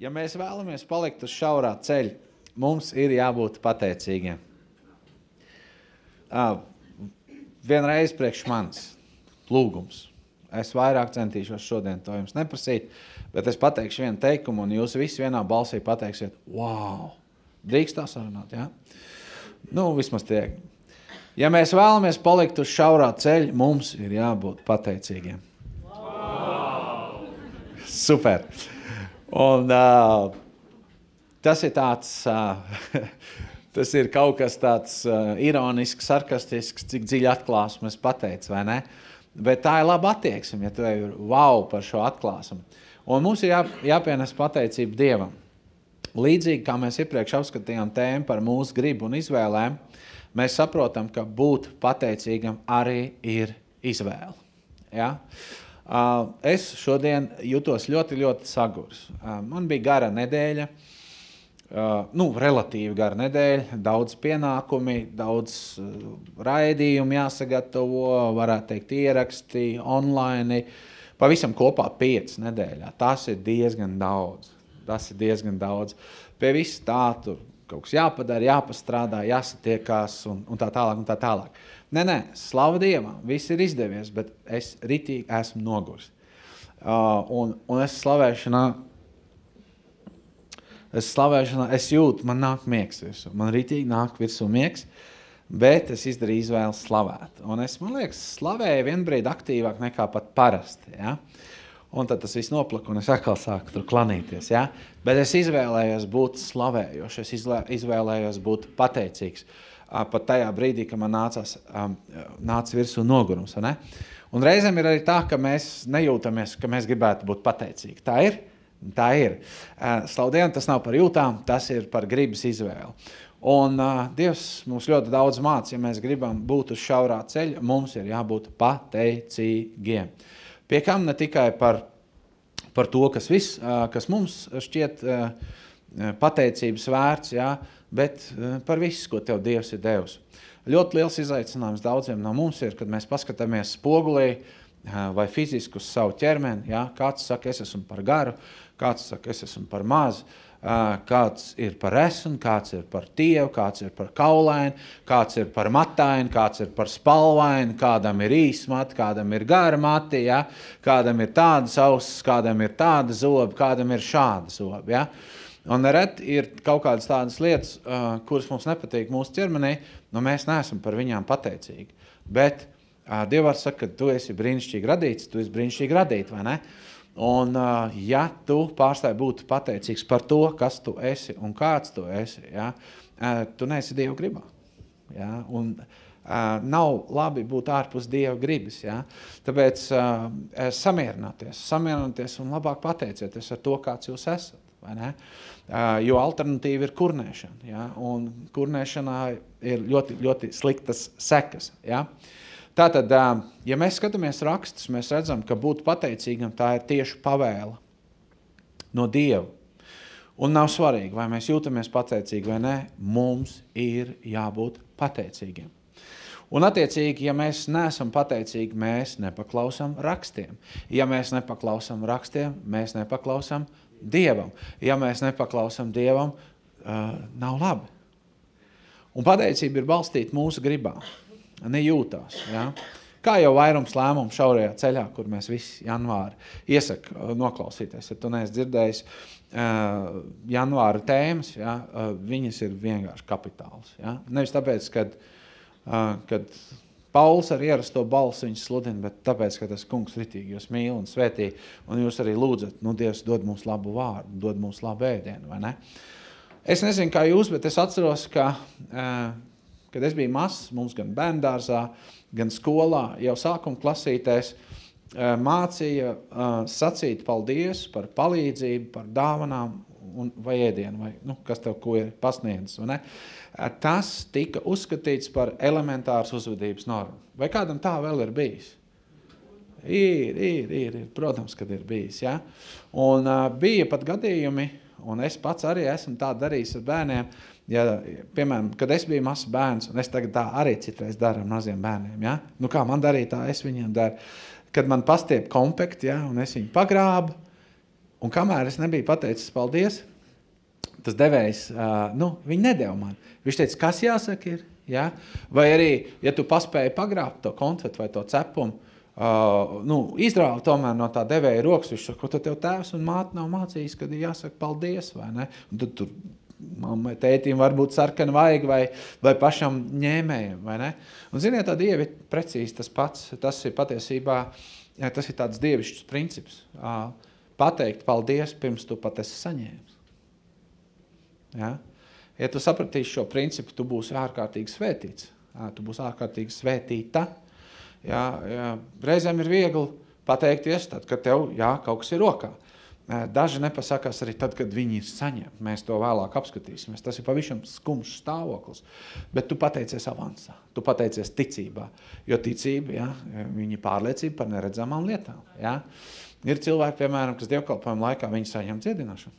Ja mēs vēlamies palikt uz šaurā ceļa, mums ir jābūt pateicīgiem. Uh, vienreiz priekš manis lūgums. Es vairāk centīšos šodien to jums neprasīt, bet es pateikšu vienu teikumu, un jūs visi vienā balsī pateiksiet, wow, drīkst tā sarunāt, ja? Nu, vismaz tiek. Ja mēs vēlamies palikt uz šaurā ceļa, mums ir jābūt pateicīgiem. Wow. Super. Un, uh, tas ir tāds, uh, tas ir kaut kas tāds uh, ironisks, sarkastisks, cik dziļi atklāsmes pateicis, vai ne? Bet tā ir laba attieksme, ja tu ir wow par šo atklāsmu. Un mums ir jā, jāpienes pateicība Dievam. Līdzīgi kā mēs iepriekš apskatījām tēmu par mūsu gribu un izvēlēm, mēs saprotam, ka būt pateicīgam arī ir izvēle. Ja? Uh, es šodien jutos ļoti, ļoti sagurs. Uh, man bija gara nedēļa, uh, nu, relatīvi gara nedēļa, daudz pienākumi, daudz raidījumu jāsagatavo, varētu teikt, ieraksti online. Pavisam kopā piecas nedēļā. Tas ir diezgan daudz. Tas ir diezgan daudz. Pie vis tā tur kaut kas jāpadara, jāpastrādā, jāsatiekās un, un tā tālāk. Un tā tālāk. Nē, nē, slavu Dievam, viss ir izdevies, bet es ritīgi esmu noguris. Uh, un, un es slavēšanā, es slavēšanā, es jūtu, man nāk miegs virsū. Man ritīgi nāk virsū miegs, bet es izdarīju izvēli slavēt. Un es, man liekas, slavēju vienbrīd aktīvāk nekā pat parasti. Ja? Uh, Un tad tas viss noplaka, un es atkal sāku tur klanīties. Ja? Bet es izvēlējos būt slavējošs, es izvēlējos būt pateicīgs. Pat tajā brīdī, kad man nācās, nāca virsū nogurums. Un reizēm ir arī tā, ka mēs nejūtamies, ka mēs gribētu būt pateicīgi. Tā ir. Tā ir. Slaudien, tas nav par jūtām, tas ir par gribas izvēli. Un uh, Dievs mums ļoti daudz mācīja, ja mēs gribam būt uz šaurā ceļa, mums ir jābūt pateicīgiem. Uh, Pie kam ne tikai par, par to, kas, viss, kas mums šķiet pateicības vērts, jā, bet par visu, ko tev Dievs ir devis. Ļoti liels izaicinājums daudziem no mums ir, kad mēs paskatāmies spogulī vai fiziski uz savu ķermeni. Jā, kāds saka, es esmu par garu, kāds saka, es esmu par mazu kāds ir par esmu, kāds ir par tievu, kāds ir par kaulainu, kāds ir par matainu, kāds ir par spalvainu, kādam ir īsa mati, kādam ir gara mati, ja? kādam ir tādas ausis, kādam ir tāda zoba, kādam ir šāda zoba. Ja? Un reti ir kaut kādas tādas lietas, uh, kuras mums nepatīk mūsu ķermenī, nu mēs neesam par viņām pateicīgi. Bet uh, Dievs saka, ka tu esi brīnišķīgi radīts, tu esi brīnišķīgi radīts, vai ne? Uh, Un, ja tu pārstāji būt pateicīgs par to, kas tu esi un kāds tu esi, ja, tu neesi Dieva gribā. Ja, un, Uh, nav labi būt ārpus Dieva gribas. Ja? Tāpēc uh, samierināties, samierināties un labāk pateicieties ar to, kāds jūs esat. Uh, jo alternatīva ir kurnēšana. Ja? Un kurnēšanā ir ļoti, ļoti sliktas sekas. Ja? Tātad, ja mēs skatāmies rakstus, mēs redzam, ka būt pateicīgam tā ir tieši pavēle no Dieva. Un nav svarīgi, vai mēs jūtamies pateicīgi vai nē, mums ir jābūt pateicīgiem. Un, attiecīgi, ja mēs neesam pateicīgi, mēs nepaklausām rakstiem. Ja mēs nepaklausām rakstiem, mēs nepaklausām Dievam. Ja mēs nepaklausām Dievam, uh, nav labi. Un pateicība ir balstīta mūsu gribā nejūtās. Ja? Kā jau vairums lēmumu šaurajā ceļā, kur mēs visi janvāri iesaka noklausīties. Ja tu neesi dzirdējis uh, janvāra tēmas, ja, uh, viņas ir vienkārši kapitāls. Ja? Nevis tāpēc, kad, uh, kad Pauls ar ierasto balsi viņus sludina, bet tāpēc, ka tas kungs ritīgi jūs mīl un svētī, un jūs arī lūdzat, nu Dievs dod mums labu vārdu, dod mums labu ēdienu, vai ne? Es nezinu, kā jūs, bet es atceros, ka Kad es biju mazs, mums gan bērngārzā, gan skolā, jau sākuma klasītēs, mācīja sacīt paldies par palīdzību, par dāvanām un, vai ēdienu, vai nu, kas tev ko ir pasniedzis. Tas tika uzskatīts par elementārs uzvedības normu. Vai kādam tā vēl ir bijis? Ir, ir, ir, ir protams, kad ir bijis. Ja? Un uh, bija pat gadījumi, un es pats arī esmu tā darījis ar bērniem, ja, piemēram, kad es biju mazs bērns, un es tagad tā arī citreiz daru ar maziem bērniem, ja? nu kā man darīja tā, es viņiem daru, kad man pastiep kompekti, ja, un es viņu pagrābu, Un kamēr es nebiju pateicis paldies, tas devējs, uh, nu, viņi nedēva man. Viņš teica, kas jāsaka ir, ja? vai arī, ja tu paspēji pagrābt to konfetu vai to cepumu, uh, nu, izrāva tomēr no tā devēja rokas, viņš saka, ko tev tēvs un māte nav mācījis, kad ir jāsaka paldies, vai ne? Un tad tur mammai, tētim varbūt sarkana vajag vai, vai pašam ņēmējam, vai ne? Un ziniet, tā Dievi ir precīzi tas pats, tas ir patiesībā, tas ir tāds dievišķs princips. Pateikt paldies, pirms tu pat esi saņēmis. Ja? ja tu sapratīsi šo principu, tu būsi ārkārtīgi svētīts. Tu būsi ārkārtīgi svētīta. Ja? Ja? Reizēm ir viegli pateikties, tad, kad tev jā, kaut kas ir rokā. Daži nepasakās arī tad, kad viņi ir saņemti. Mēs to vēlāk apskatīsimies. Tas ir pavisam skumjš stāvoklis. Bet tu pateicies avansā, tu pateicies ticībā. Jo ticība, ja, viņa ir pārliecība par neredzamām lietām. Ja. Ir cilvēki, piemēram, kas dievkalpojuma laikā viņi saņem dziedināšanu.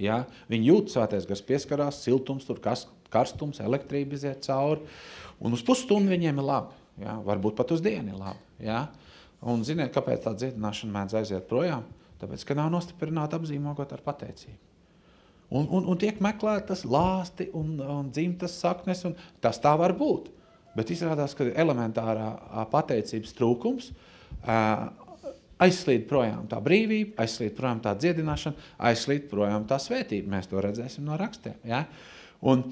Ja, viņi jūt svētais gars pieskarās, siltums, tur kas, karstums, elektrība iziet cauri. Un uz pusstundu viņiem ir labi. Ja, varbūt pat uz dienu ir labi. Ja. Un ziniet, kāpēc tā dziedināšana mēdz aiziet projām? Tāpēc, ka nav nostiprināta apzīmogot ar pateicību. Un, un, un tiek meklētas lāsti un, un dzimtas saknes, un tas tā var būt. Bet izrādās, ka elementārā pateicības trūkums aizslīd projām tā brīvība, aizslīd projām tā dziedināšana, aizslīd projām tā svētība. Mēs to redzēsim no rakstiem. Ja? Un,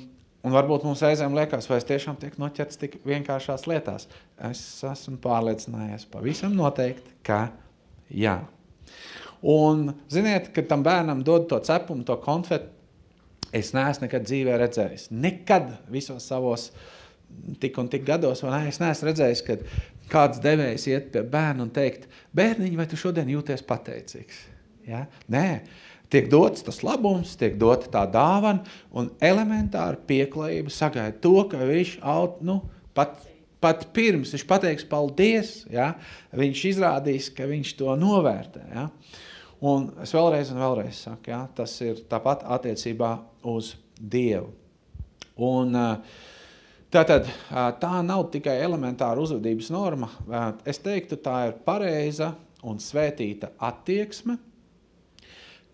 un varbūt mums reizēm liekas, vai es tiešām tiek noķerts tik vienkāršās lietās. Es esmu pārliecinājies pavisam noteikti, ka jā. Un, ziniet, kad tam bērnam dod to cepumu, to konfetu, es neesmu nekad dzīvē redzējis. Nekad visos savos tik un tik gados, vai ne? Es neesmu redzējis, kad kāds devējs iet pie bērna un teikt, bērniņ, vai tu šodien jūties pateicīgs? Ja? Nē, tiek dots tas labums, tiek dota tā dāvana, un elementāri pieklājība sagaida to, ka viņš aut, nu, pat, pat pirms viņš pateiks paldies, ja? viņš izrādīs, ka viņš to novērtē. Ja? Un es vēlreiz un vēlreiz saku, ja, tas ir tāpat attiecībā uz Dievu. Un, tātad, tā nav tikai elementāra uzvedības norma. Es teiktu, tā ir pareiza un svētīta attieksme,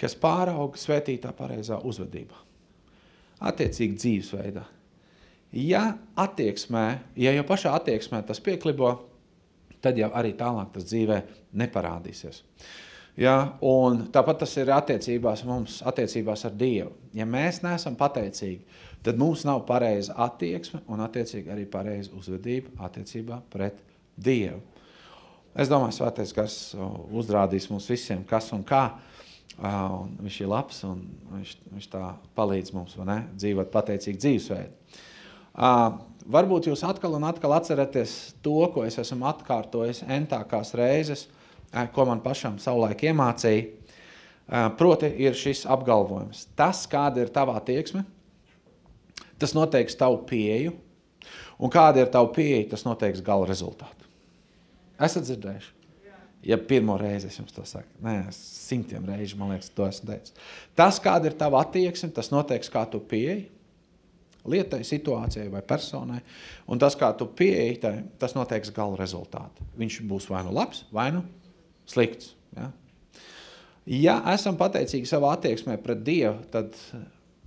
kas pārauga svētītā pareizā uzvedībā. Attiecīgi dzīvesveidā. Ja attieksmē, ja jau pašā attieksmē tas pieklibo, tad jau arī tālāk tas dzīvē neparādīsies. Ja, un tāpat tas ir attiecībās mums, attiecībās ar Dievu. Ja mēs neesam pateicīgi, tad mums nav pareiza attieksme un attiecīgi arī pareiza uzvedība attiecībā pret Dievu. Es domāju, Svētais Gars uzrādīs mums visiem, kas un kā. Un viņš ir labs un viņš, viņš tā palīdz mums ne, dzīvot pateicīgu dzīvesveidu. Varbūt jūs atkal un atkal atceraties to, ko es esmu atkārtojis entākās reizes – ko man pašam savulaik iemācīja, proti ir šis apgalvojums. Tas, kāda ir tava attieksme, tas noteiks tavu pieeju, un kāda ir tava pieeja, tas noteiks gala rezultātu. Esat dzirdējuši? Ja pirmo reizi es jums to saku, nē, simtiem reižu, man liekas, to esmu teicis. Tas, kāda ir tava attieksme, tas noteiks, kā tu pieeji lietai, situācijai vai personai, un tas, kā tu pieeji, tas noteiks gala rezultātu. Viņš būs vai nu labs, vai nu slikts. Ja? ja esam pateicīgi savā attieksmē pret Dievu, tad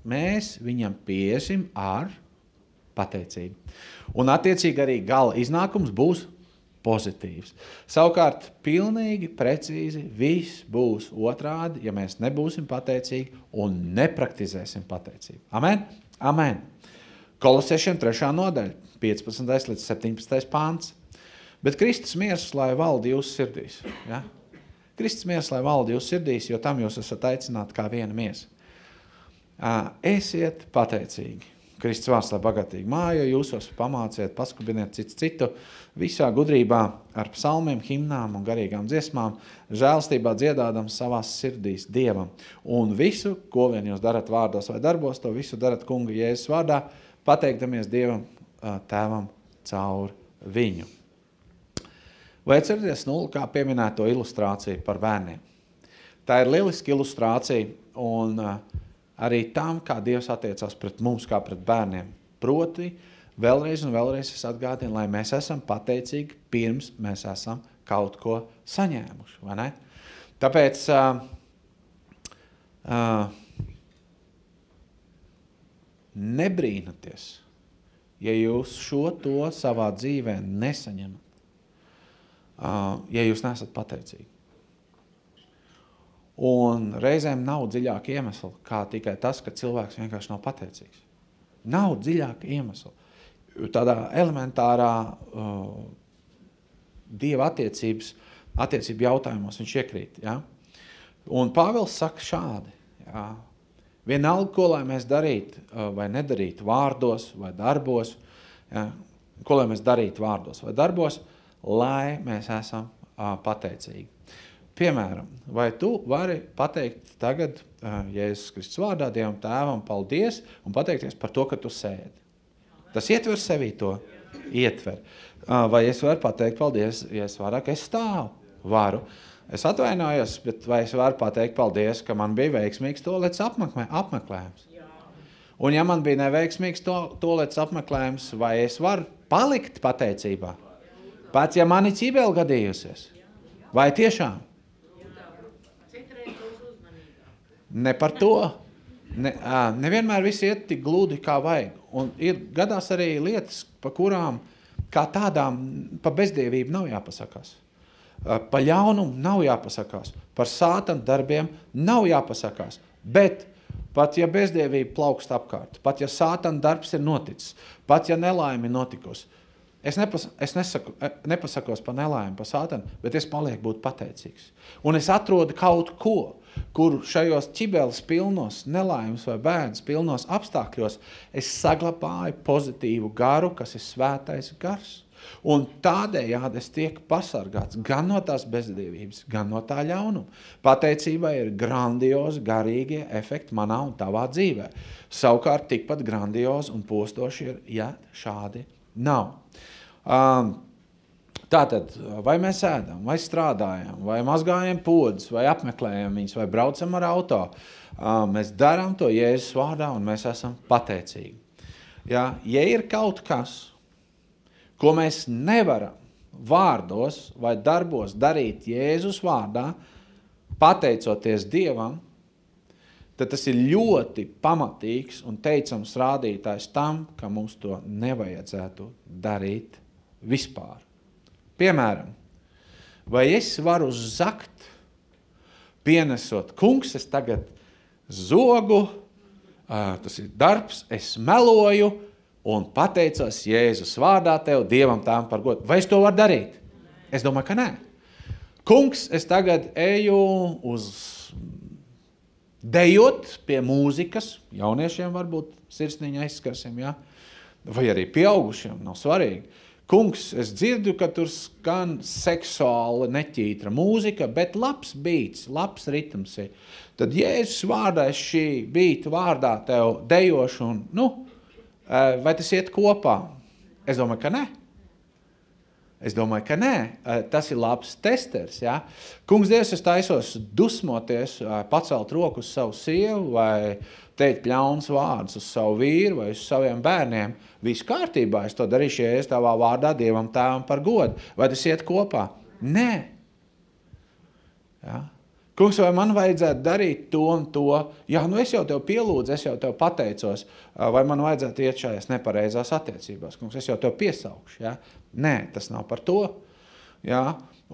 mēs viņam piesim ar pateicību. Un attiecīgi arī gala iznākums būs pozitīvs. Savukārt, pilnīgi precīzi viss būs otrādi, ja mēs nebūsim pateicīgi un nepraktizēsim pateicību. Amen? Amen. Kolosiešiem 3. nodaļa, 15. līdz 17. pāns. Bet Kristus miers, lai valdi jūsu sirdīs. Ja? Kristus miers, lai valdi jūsu sirdīs, jo tam jūs esat aicināti kā viena miesa. Esiet pateicīgi. Kristus vārds, lai bagatīgi māja, jūsos pamāciet, paskubiniet citu citu, visā gudrībā ar psalmiem, himnām un garīgām dziesmām, žēlstībā dziedādam savās sirdīs Dievam. Un visu, ko vien jūs darat vārdos vai darbos, to visu darat kunga Jēzus vārdā, pateikdamies Dievam, tēvam caur viņu. Vai atceraties nulli, kā pieminēto ilustrāciju par bērniem? Tā ir lieliska ilustrācija un uh, arī tam, kā Dievs attiecās pret mums, kā pret bērniem. Proti, vēlreiz un vēlreiz es atgādinu, lai mēs esam pateicīgi pirms mēs esam kaut ko saņēmuši, vai ne? Tāpēc uh, uh, nebrīnaties, ja jūs šo to savā dzīvē nesaņemat, uh, ja jūs nesat pateicīgi. Un reizēm nav dziļāka iemesla, kā tikai tas, ka cilvēks vienkārši nav pateicīgs. Nav dziļāka iemesla. Tādā elementārā uh, dieva attiecības, attiecību jautājumos viņš iekrīt. Ja? Un Pāvils saka šādi, ja? vienalga, ko lai mēs darītu uh, vai nedarītu vārdos vai darbos, ja? ko lai mēs darītu vārdos vai darbos, lai mēs esam uh, pateicīgi. Piemēram, vai tu vari pateikt tagad, uh, Jēzus Kristus vārdā, Dievam tēvam, paldies un pateikties par to, ka tu sēdi. Tas ietver sevī to, ietver. Uh, vai es varu pateikt paldies, ja es varu, ka es stāvu? Varu. Es atvainojos, bet vai es varu pateikt paldies, ka man bija veiksmīgs tolets apmeklē, apmeklējums? Un ja man bija neveiksmīgs to, tolets apmeklējums, vai es varu palikt pateicībā? Pats, ja man ir ķibeli gadījusies. Vai tiešām? Ne par to. Ne, nevienmēr viss iet tik gludi, kā vajag. Un ir gadās arī lietas, pa kurām kā tādām pa bezdievību nav jāpasakās. Pa ļaunumu nav jāpasakās. Par sātanu darbiem nav jāpasakās. Bet pat ja bezdievība plaukst apkārt, pat ja sātana darbs ir noticis, pat ja nelaime ir notikusi, es, nepas, es nesaku, nepasakos par nelaimi, par sātanu, bet es palieku būt pateicīgs. Un es atrodu kaut ko, kur šajos ķibeles pilnos, nelaimes vai bēdas pilnos apstākļos es saglabāju pozitīvu garu, kas ir svētais gars. Un tādējādi es tiek pasargāts gan no tās bezdīvības, gan no tā ļaunuma. Pateicībai ir grandiozi garīgie efekti manā un tavā dzīvē. Savukārt tikpat grandiozi un postoši ir, ja šādi nav. Um, Tātad, vai mēs ēdam, vai strādājam, vai mazgājam podus, vai apmeklējam viņus, vai braucam ar auto, mēs darām to Jēzus vārdā un mēs esam pateicīgi. Ja, ja ir kaut kas, ko mēs nevaram vārdos vai darbos darīt Jēzus vārdā, pateicoties Dievam, tad tas ir ļoti pamatīgs un teicams rādītājs tam, ka mums to nevajadzētu darīt vispār. Piemēram, vai es varu zakt, pienesot, kungs, es tagad zogu, tas ir darbs, es meloju un pateicos Jēzus vārdā tev, Dievam tām par godu. Vai es to varu darīt? Es domāju, ka nē. Kungs, es tagad eju uz dejot pie mūzikas, jauniešiem varbūt sirsniņa aizskarsim, ja? vai arī pieaugušiem, nav svarīgi. Kungs, es dzirdu, ka tur skan seksuāla neķītra mūzika, bet labs beats, labs ritms ir. Tad Jēzus vārdā es šī beata vārdā tev dejošu un, nu, eh, vai tas iet kopā? Es domāju, ka ne. Es domāju, ka nē, tas ir labs testers. Ja? Kungs, Dievs, es taisos dusmoties, pacelt roku uz savu sievu vai teikt ļauns vārdus uz savu vīru vai uz saviem bērniem. Viss kārtībā, es to darīšu, ja es tavā vārdā Dievam tēvam par godu. Vai tas iet kopā? Nē. Ja? Kungs, vai man vajadzētu darīt to un to? Jā, nu es jau tev pielūdzu, es jau tev pateicos, vai man vajadzētu iet šajās nepareizās attiecībās. Kungs, es jau tev piesaukšu. Ja? Nē, tas nav par to. Ja?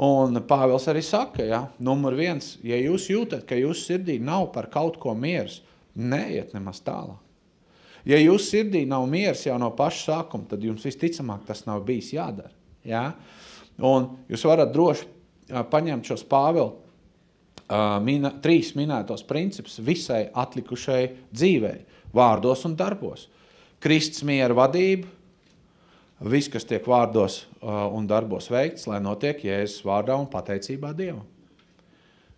Un Pāvils arī saka, ja? numur viens, ja jūs jūtat, ka jūsu sirdī nav par kaut ko miers, neiet nemaz tālāk. Ja jūsu sirdī nav miers jau no paša sākuma, tad jums visticamāk tas nav bijis jādara. Ja? Un jūs varat droši paņemt šos Pāvilu mina, trīs minētos principus visai atlikušai dzīvei, vārdos un darbos. Kristus miera vadība, viss, kas tiek vārdos uh, un darbos veikts, lai notiek Jēzus vārdā un pateicībā Dievam.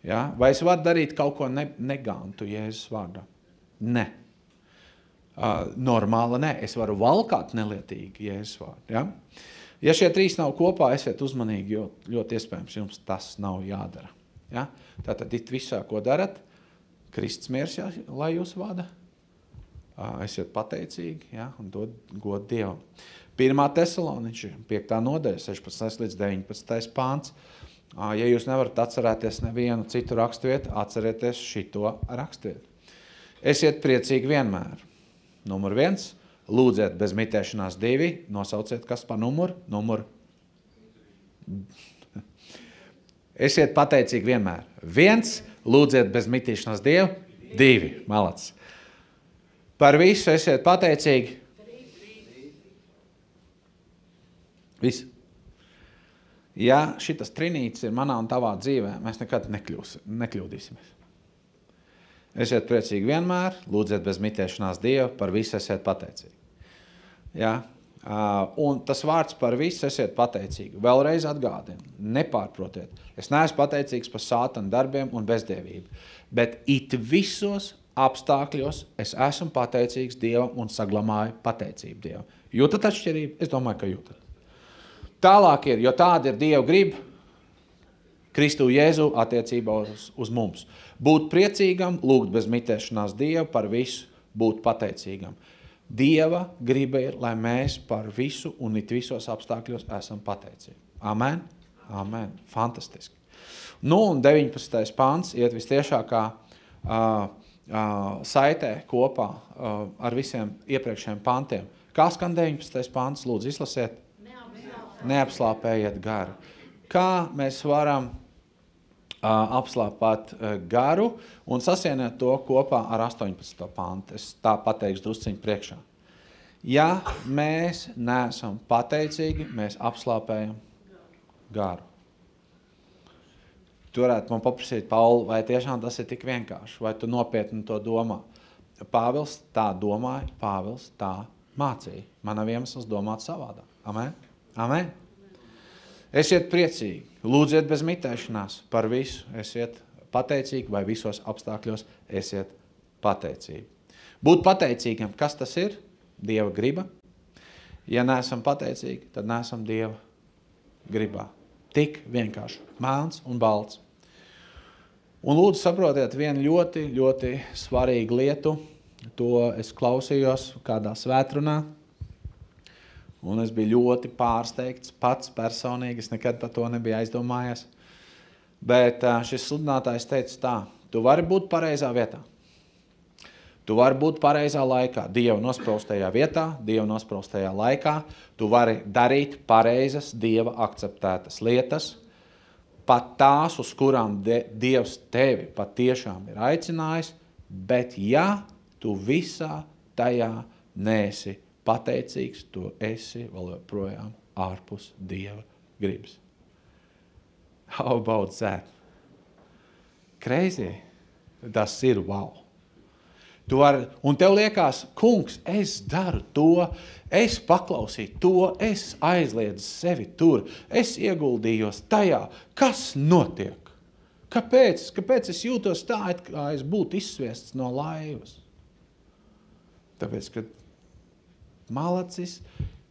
Ja? Vai es varu darīt kaut ko ne, negantu Jēzus vārdā? Ne. Uh, normāli nē, es varu valkāt nelietīgi Jēzus vārdu. Ja? ja šie trīs nav kopā, esiet uzmanīgi, jo ļoti iespējams jums tas nav jādara. Ja? Tātad it visā, ko darat, Kristus miers, jā, lai jūs vada. Esiet pateicīgi ja? un dod godu Dievam. Pirmā tesaloniča, 5. nodaļa, 16. līdz 19. pāns. Ja jūs nevarat atcerēties nevienu citu raksturvietu, atcerieties šito raksturvietu. Esiet priecīgi vienmēr. Numur viens, lūdziet bez mitēšanās divi, nosauciet, kas pa numuru. Numur. Esiet pateicīgi vienmēr. Viens, lūdziet bez mitīšanās dievu, divi, malac. Par visu esiet pateicīgi. Viss. Ja šitas trinīts ir manā un tavā dzīvē, mēs nekad nekļūs, nekļūdīsimies. Esiet priecīgi vienmēr, lūdziet bez mitēšanās Dievu, par visu esiet pateicīgi. Ja? Uh, un tas vārds par visu esiet pateicīgi. Vēlreiz atgādinu, nepārprotiet. Es neesmu pateicīgs par sātanu darbiem un bezdievību, bet it visos apstākļos es esmu pateicīgs Dievam un saglamāju pateicību Dievam. Jūtat atšķirību? Es domāju, ka jūtat. Tālāk ir, jo tāda ir Dieva griba, Kristu Jēzu attiecībā uz, uz mums. Būt priecīgam, lūgt bez mitēšanās Dievu par visu, būt pateicīgam. Dieva griba ir, lai mēs par visu un it visos apstākļos esam pateicīgi. Amen? Amen. Fantastiski. Nu, un 19. pāns iet vistiešākā uh, uh, saitē kopā uh, ar visiem iepriekšējiem pantiem. Kā skan 19. pāns? Lūdzu, izlasiet neapslāpējiet garu. Kā mēs varam apslāpēt garu un sasienēt to kopā ar 18. pantu? Es tā pateikšu drusciņu priekšā. Ja mēs neesam pateicīgi, mēs apslāpējam garu. Tu varētu man paprasīt, Pauli, vai tiešām tas ir tik vienkārši, vai tu nopietni to domā? Pāvils tā domāja, Pāvils tā mācīja. Man nav iemesls domāt savādāk. Amen? Amen. Esiet priecīgi, lūdziet bez mitēšanās par visu, esiet pateicīgi vai visos apstākļos esiet pateicīgi. Būt pateicīgam, kas tas ir? Dieva griba. Ja neesam pateicīgi, tad neesam Dieva gribā. Tik vienkārši, melns un balts. Un lūdzu saprotiet vienu ļoti, ļoti svarīgu lietu, to es klausījos kādā svētrunā, Un es biju ļoti pārsteigts pats personīgi. Es nekad par to nebiju aizdomājies. Bet šis sludinātājs teica tā, tu vari būt pareizā vietā. Tu vari būt pareizā laikā, Dieva nospraustajā vietā, Dieva nospraustajā laikā. Tu vari darīt pareizas, Dieva akceptētas lietas, pat tās, uz kurām Dievs tevi patiešām ir aicinājis, bet ja tu visā tajā neesi pateicīgs, tu esi vēl joprojām ārpus Dieva gribas. How about that? Crazy. Tas ir wow. Tu vari, un tev liekas, kungs, es daru to, es paklausīju to, es aizliedzu sevi tur, es ieguldījos tajā, kas notiek. Kāpēc? Kāpēc es jūtos tā, it kā es būtu izsviests no laivas? Tāpēc, ka malacis,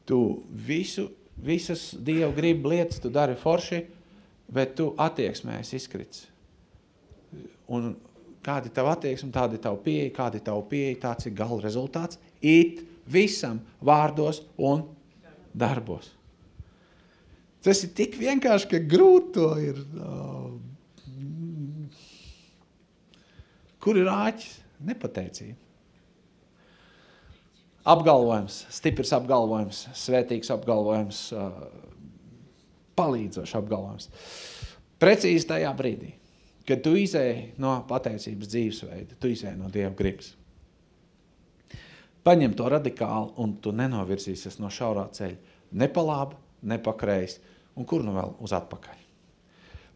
tu visu, visas Dievu gribu lietas, tu dari forši, bet tu attieksmēs izkrits. Un kādi tavu attieksmi, tādi tavu pieeja, kādi tavu pieeja, tāds ir gala rezultāts. It visam vārdos un darbos. Tas ir tik vienkārši, ka grūti to ir. Kur ir āķis? Nepateicība apgalvojums, stiprs apgalvojums, svētīgs apgalvojums, palīdzošs apgalvojums. Precīzi tajā brīdī, kad tu izēji no pateicības dzīvesveida, tu izēji no Dieva gribas. Paņem to radikāli un tu nenovirzīsies no šaurā ceļa. Ne pa labi, ne pa kreisi, un kur nu vēl uz atpakaļ.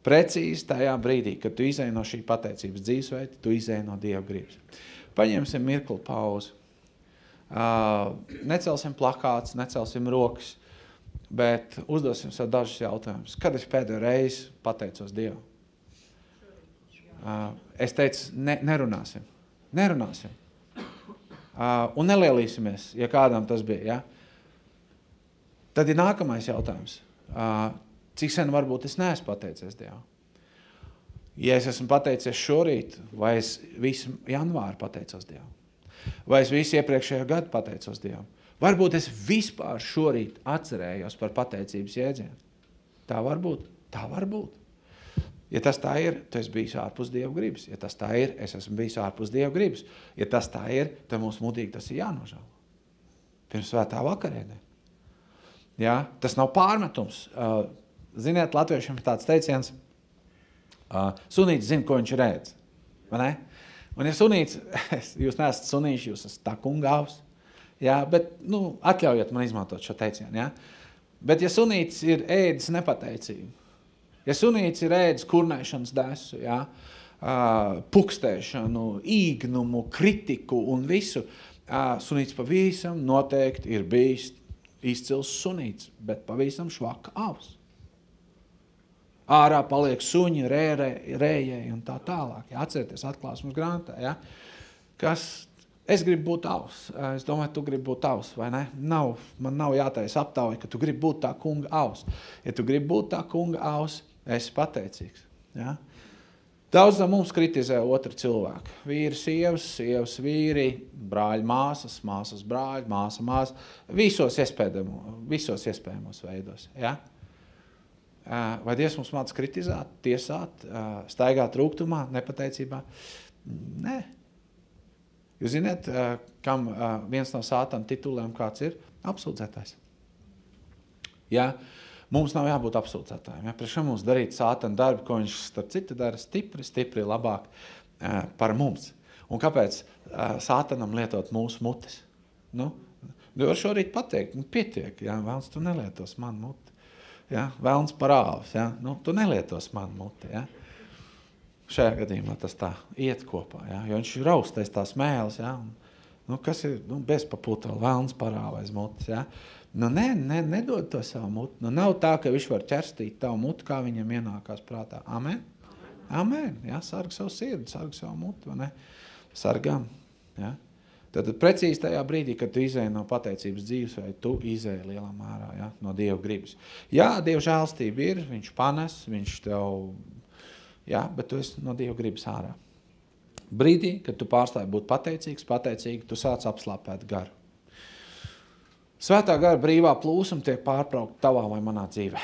Precīzi tajā brīdī, kad tu izēji no šī pateicības dzīvesveida, tu izēji no Dieva gribas. Paņemsim mirkli pauzi. Uh, necelsim plakāts, necelsim rokas, bet uzdosim sev dažus jautājumus. Kad es pēdējo reizi pateicos Dievam? Uh, es teicu, ne, nerunāsim. Nerunāsim. Uh, un nelielīsimies, ja kādam tas bija. Ja? Tad ir nākamais jautājums. Uh, cik sen varbūt es neesmu pateicies Dievam? Ja es esmu pateicies šorīt, vai es visu janvāru pateicos Dievam? Vai es visu iepriekšējo gadu pateicos Dievam? Varbūt es vispār šorīt atcerējos par pateicības jēdzienu. Tā var būt. Tā var būt. Ja tas tā ir, tu esi bijis ārpus Dieva gribas. Ja tas tā ir, es esmu bijis ārpus Dieva gribas. Ja tas tā ir, tad mums mudīgi tas ir jānožēlo. Pirms svētā vakarienē. Ja? Tas nav pārmetums. Uh, ziniet, latviešiem ir tāds teiciens, uh, sunītis zina, ko viņš redz. Vai ne? Un ja sunīts, jūs neesat sunīši, jūs esat tā kungāvs, ja? bet nu, atļaujiet man izmantot šo teicienu. Ja? Bet ja sunītis ir ēdis nepateicību, Ja sunīts ir ēdis kurnēšanas desu, ja, pukstēšanu, īgnumu, kritiku un visu, sunīts pavisam noteikti ir bijis izcils sunīts, bet pavisam švaka avs. Ārā paliek suņi, rērē, rējēji un tā tālāk. Ja, atcerieties atklāsmes grāmatā, ja, kas Es gribu būt tavs. Es domāju, tu gribi būt tavs, vai ne? Nav, man nav jātaisa aptauja, ka tu gribi būt tā kunga aus. Ja tu gribi būt tā kunga aus, esi pateicīgs. Ja? Daudz no mums kritizē otru cilvēku. Vīri, sievas, sievas, vīri, brāļi, māsas, māsas, brāļi, māsa, māsa. Visos, visos iespējamos veidos. Ja? Vai Dievs mums māca kritizēt, tiesāt, staigāt rūgtumā, nepateicībā? Nē. Jūs zināt, kam viens no sātana tituliem kāds ir? Apsūdzētājs. Ja? Mums nav jābūt apsūdzētājiem. Ja? Priekš mums darīt sātana darbu, ko viņš starp citu dara stipri, stipri labāk par mums. Un kāpēc sātanam lietot mūsu mutes? Nu var šorīt pateikt, nu pietiek, ja? vēlns tu nelietos man muti. Ja? Vēlns parāvs, ja? nu, tu nelietos man muti. Ja? Šajā gadījumā tas tā iet kopā, ja? jo viņš raustais tās mēles, ja? Un, nu, kas ir nu, bezpapūta, vēlns parāvais mutis, ja? Nu, nē, nē, nedod to savu mutu. Nu, nav tā, ka viņš var ķerstīt tavu mutu, kā viņam ienākās prātā. Amen. Amen. Jā, sarg savu sirdi, sarg savu mutu. Sargam. Ja? Tad, precīzi tajā brīdī, kad tu izēji no pateicības dzīves, vai tu izēji lielā mērā ja? no Dieva gribas. Jā, Dieva žēlstība ir, viņš panes, viņš tev, jā, bet tu esi no Dieva gribas ārā. Brīdī, kad tu pārstāji būt pateicīgs, pateicīgi, tu sāc apslāpēt garu. Svētā gara brīvā plūsma tiek pārtraukta tavā vai manā dzīvē.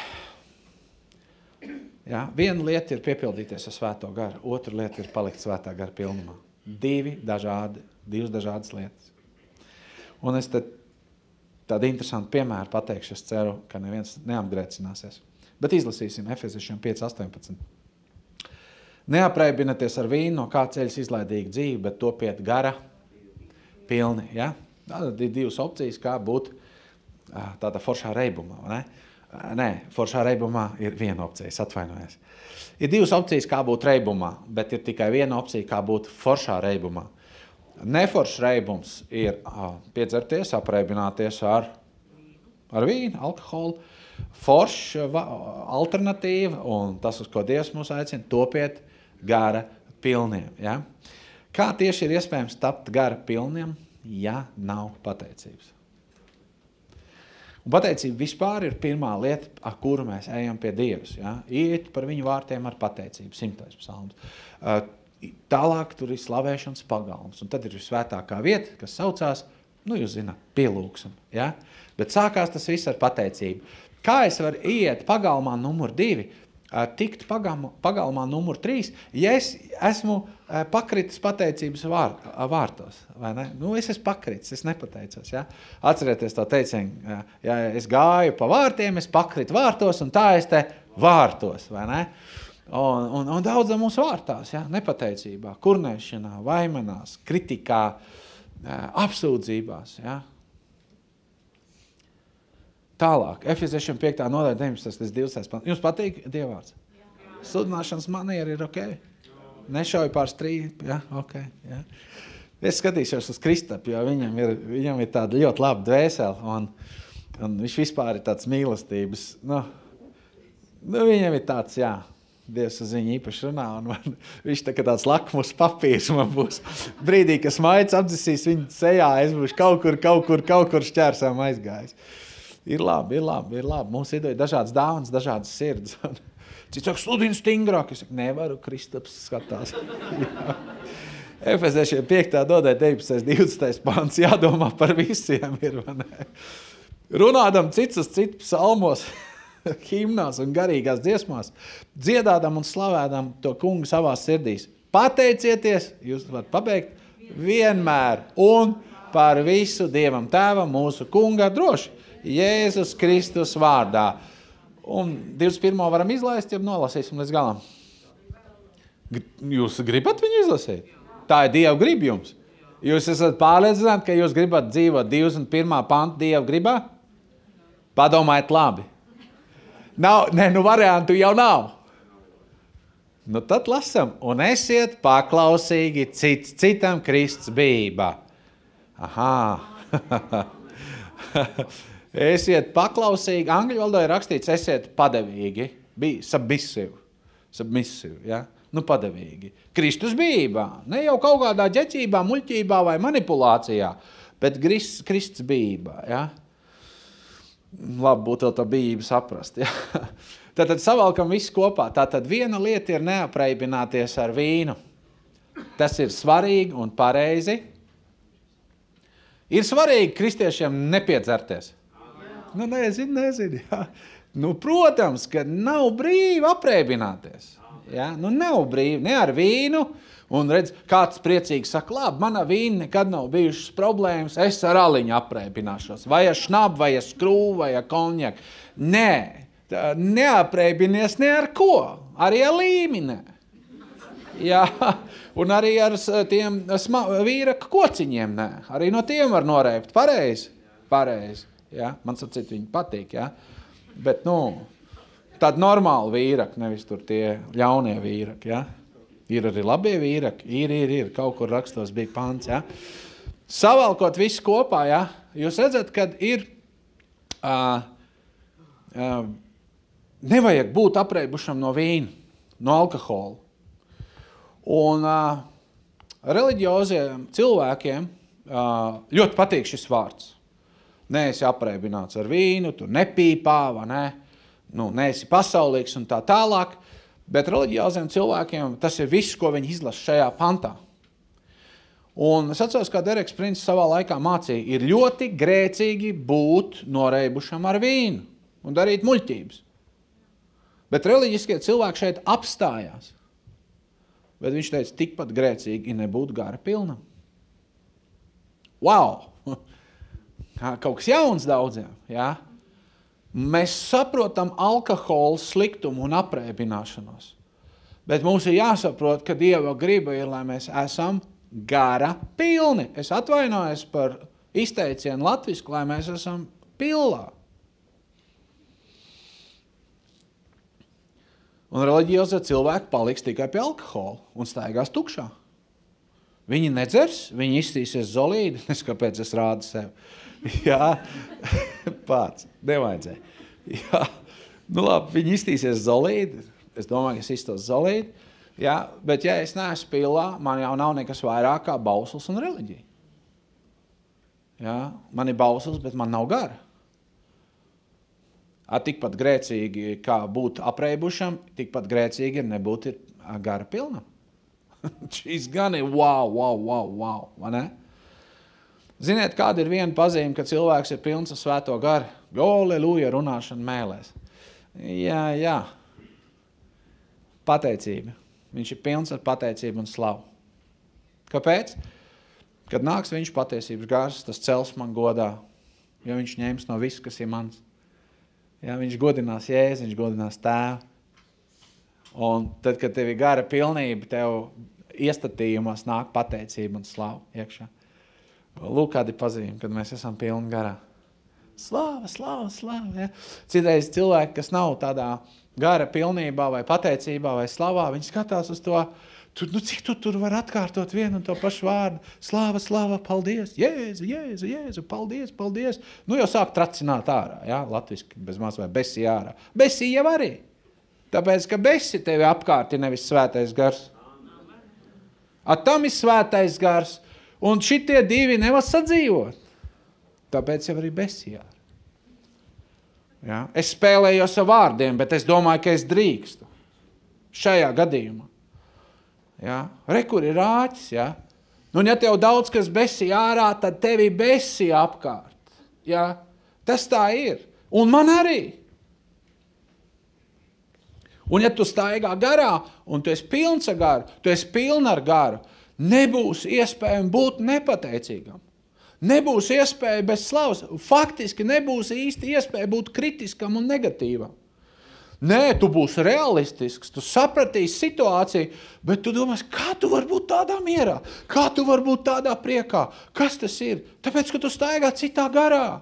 Ja? Viena lieta ir piepildīties ar svēto garu, otra lieta ir palikt svētā gara pilnumā. Divi dažādi, divas dažādas lietas. Un es tad tādu interesantu piemēru pateikšu, es ceru, ka neviens neapgrēcināsies. Bet izlasīsim Efeziešiem 5.18. Neapreibināties ar vīnu, no kā ceļas izlaidīga dzīve, bet topiet gara pilni. Ja? Tātad ir divas opcijas, kā būt tādā foršā reibumā. Ne? Nē, foršā reibumā ir viena opcija, atvainojos. Ir divas opcijas, kā būt reibumā, bet ir tikai viena opcija, kā būt foršā reibumā. Neforšs reibums ir piedzerties, apreibināties ar, ar vīnu, alkoholu. Forša alternatīva, un tas, uz ko Dievs mūs aicina, topiet gara pilniem. Ja? Kā tieši ir iespējams tapt gara pilniem, ja nav pateicības? Un pateicība vispār ir pirmā lieta, ar kuru mēs ejam pie Dievs. Ja? Iet par viņu vārtiem ar pateicību, simtais psalms. Uh, tālāk tur ir slavēšanas pagalms, un tad ir svētākā vieta, kas saucās, nu jūs zināt, pielūksim. Ja? Bet sākās tas viss ar pateicību. Kā es varu iet pagalmā numur divi, tikt pagalmā, pagalmā numur trīs, ja es esmu pakritis pateicības vār, vārtos. Nu, es esmu pakritis, es nepateicos. Ja? Atcerieties to teicienu, ja, es gāju pa vārtiem, es pakritu vārtos, un tā es te vārtos. Un, un, un daudz no mums vārtās, ja? nepateicībā, kurnēšanā, vaimanās, kritikā, apsūdzībās. Ja? Tālāk, Efeziešiem 5. nodaļa 19. līdz 20. Jums patīk Dievvārds? Sludināšanas manieri ir ok? Nešauju pār strīdu, ja? ok. Ja? Es skatīšos uz Kristapu, jo viņam ir, viņam ir tāda ļoti laba dvēsele, un, un viņš vispār ir tāds mīlestības, nu, nu viņam ir tāds, jā, Dievs uz viņu īpaši runā, un man, viņš tā kā tāds lakmus papīrs man būs. Brīdī, kad maids apdzisīs viņu sejā, es būšu kaut kur, kaut kur, kaut kur šķērsām aizgājis. Ir labi, ir labi, ir labi. Mums ir dažādas dāvanas, dažādas sirds. Cits saka, sludini stingrāk. Es saku, nevaru, Kristaps skatās. Efeziešiem 5. dodē 19. 20. pāns jādomā par visiem ir, Runādam cits uz citu psalmos. himnās un garīgās dziesmās, dziedādam un slavēdam to kungu savā sirdīs. Pateicieties, jūs varat pabeigt, vienmēr un par visu Dievam Tēvam, mūsu kunga droši, Jēzus Kristus vārdā. Un 21. varam izlaist, ja nolasīsim līdz galam. Jūs gribat viņu izlasīt? Tā ir Dieva grib jums. Jūs esat pārliecināti, ka jūs gribat dzīvot 21. pantu Dieva gribā? Padomājiet labi. Nav, ne, nu variantu jau nav. Nu tad lasam, un esiet paklausīgi cits, citam Kristus bībā. Aha! esiet paklausīgi, angļu valodā ir rakstīts, esiet padevīgi, bija submissive, submissive, ja? nu padevīgi. Kristus bībā, ne jau kaut kādā ģeķībā, muļķībā vai manipulācijā, bet Kristus bībā, ja? Labi būtu tā bība saprast, ja? Tātad savalkam visu kopā. Tātad viena lieta ir neapreibināties ar vīnu. Tas ir svarīgi un pareizi. Ir svarīgi kristiešiem nepiedzerties. Nu, nezinu, nezinu. Jā. Nu, protams, ka nav brīvi apreibināties. Ja? Nu, nav brīvi ne ar vīnu. Un redz, kāds priecīgs saka, labi, manā vīnā nekad nav bijušas problēmas. Es ar aliņu apreibināšos. Vai ar šnabu, vai ar skrūvu, vai ar konjaku. Nē, neapreibinies ne ar ko, arī ar līmeni. Jā, un arī ar tiem vīra kociņiem. Nē. Arī no tiem var noreipt. Pareizi. Pareizi. Ja? Man sacīt, viņi patīk. Ja? Bet, nu, tādi normāli vīraki, nevis tur tie ļaunie vīraki. Ja? Ir arī labie vīraki. Ir, ir, ir. Kaut kur rakstos bija pants. Ja? Savalkot visu kopā, ja? jūs redzat, kad ir. Uh, uh, nevajag būt apreibušam no vīna, no alkohola. Un uh, reliģioziem cilvēkiem uh, ļoti patīk šis vārds. Nē, esi apreibināts ar vīnu, tu nepīpā, vai ne? Nu, neesi pasaulīgs un tā tālāk. Bet reliģioziem cilvēkiem tas ir viss, ko viņi izlasa šajā pantā. Un es atceros, kā Dereks Princis savā laikā mācīja, ir ļoti grēcīgi būt noreibušam ar vīnu un darīt muļķības. Bet reliģiskie cilvēki šeit apstājās. Bet viņš teica, tikpat grēcīgi ir nebūt gara pilnam. Wow! Kaut kas jauns daudziem. Ja? Mēs saprotam alkohola sliktumu un apreibināšanos. Bet mums ir jāsaprot, ka Dieva griba ir, lai mēs esam gara pilni. Es atvainojos par izteicienu latviešu, lai mēs esam pilnā. Un reliģiozie cilvēki paliks tikai pie alkohola un staigās tukšā. Viņi nedzers, viņi iztīsies zolīdi. Es kāpēc es rādu sev? Jā, pats, nevajadzēja. Jā, nu labi, viņi iztīsies zolīdi. Es domāju, ka es iztos zolīdi. Jā, bet ja es neesmu pilā, man jau nav nekas vairāk kā bausls un reliģija. Jā, man ir bausls, bet man nav gara tikpat grēcīgi kā būt apreibušam, tikpat grēcīgi ir nebūt ir gara pilnam. Šis gan ir wow, wow, wow, wow ne? Ziniet, kāda ir viena pazīme, ka cilvēks ir pilns ar svēto garu? Aleluja, runāšana mēlēs. Jā, jā. Pateicība. Viņš ir pilns ar pateicību un slavu. Kāpēc? Kad nāks viņš patiesības gars, tas cels man godā, jo viņš ņems no viss, kas ir mans. Ja, viņš godinās jēzu, viņš godinās tēvu. Un tad, kad tev ir gara pilnība, tev iestatījumos nāk pateicība un slava iekšā. Lūk, kādi pazīmi, kad mēs esam pilni garā. Slāva, slāva, slāva. Ja? Citreiz cilvēki, kas nav tādā gara pilnībā vai pateicībā vai slavā, viņi skatās uz to, Tur, nu, cik tu tur var atkārtot vienu un to pašu vārdu? Slāva, slāva, paldies, jēzu, jēzu, jēzu, paldies, paldies. Nu jau sāk tracināt ārā, jā, latviski bez maz vai besi ārā. Besi jau arī. Tāpēc, ka besi tevi apkārt ir nevis svētais gars. A tam ir svētais gars, un šitie divi nevar sadzīvot. Tāpēc jau arī besi ārā. Ja? Es spēlējos ar vārdiem, bet es domāju, ka es drīkstu. Šajā gadījumā. Ja? Re, kur ir rāķis. Ja? Nu, un ja tev daudz kas besī ārā, tad tevi besī apkārt. Ja? Tas tā ir. Un man arī. Un ja tu staigā garā, un tu esi pilns ar garu, tu esi pilns ar garu, nebūs iespējams būt nepateicīgam. Nebūs iespēja bez slavas. Faktiski nebūs īsti iespēja būt kritiskam un negatīvam. Nē, tu būsi realistisks, tu sapratīsi situāciju, bet tu domā, kā tu vari būt tādā mierā, kā tu vari būt tādā priekā. Kas tas ir? Tāpēc, ka tu staigā citā garā.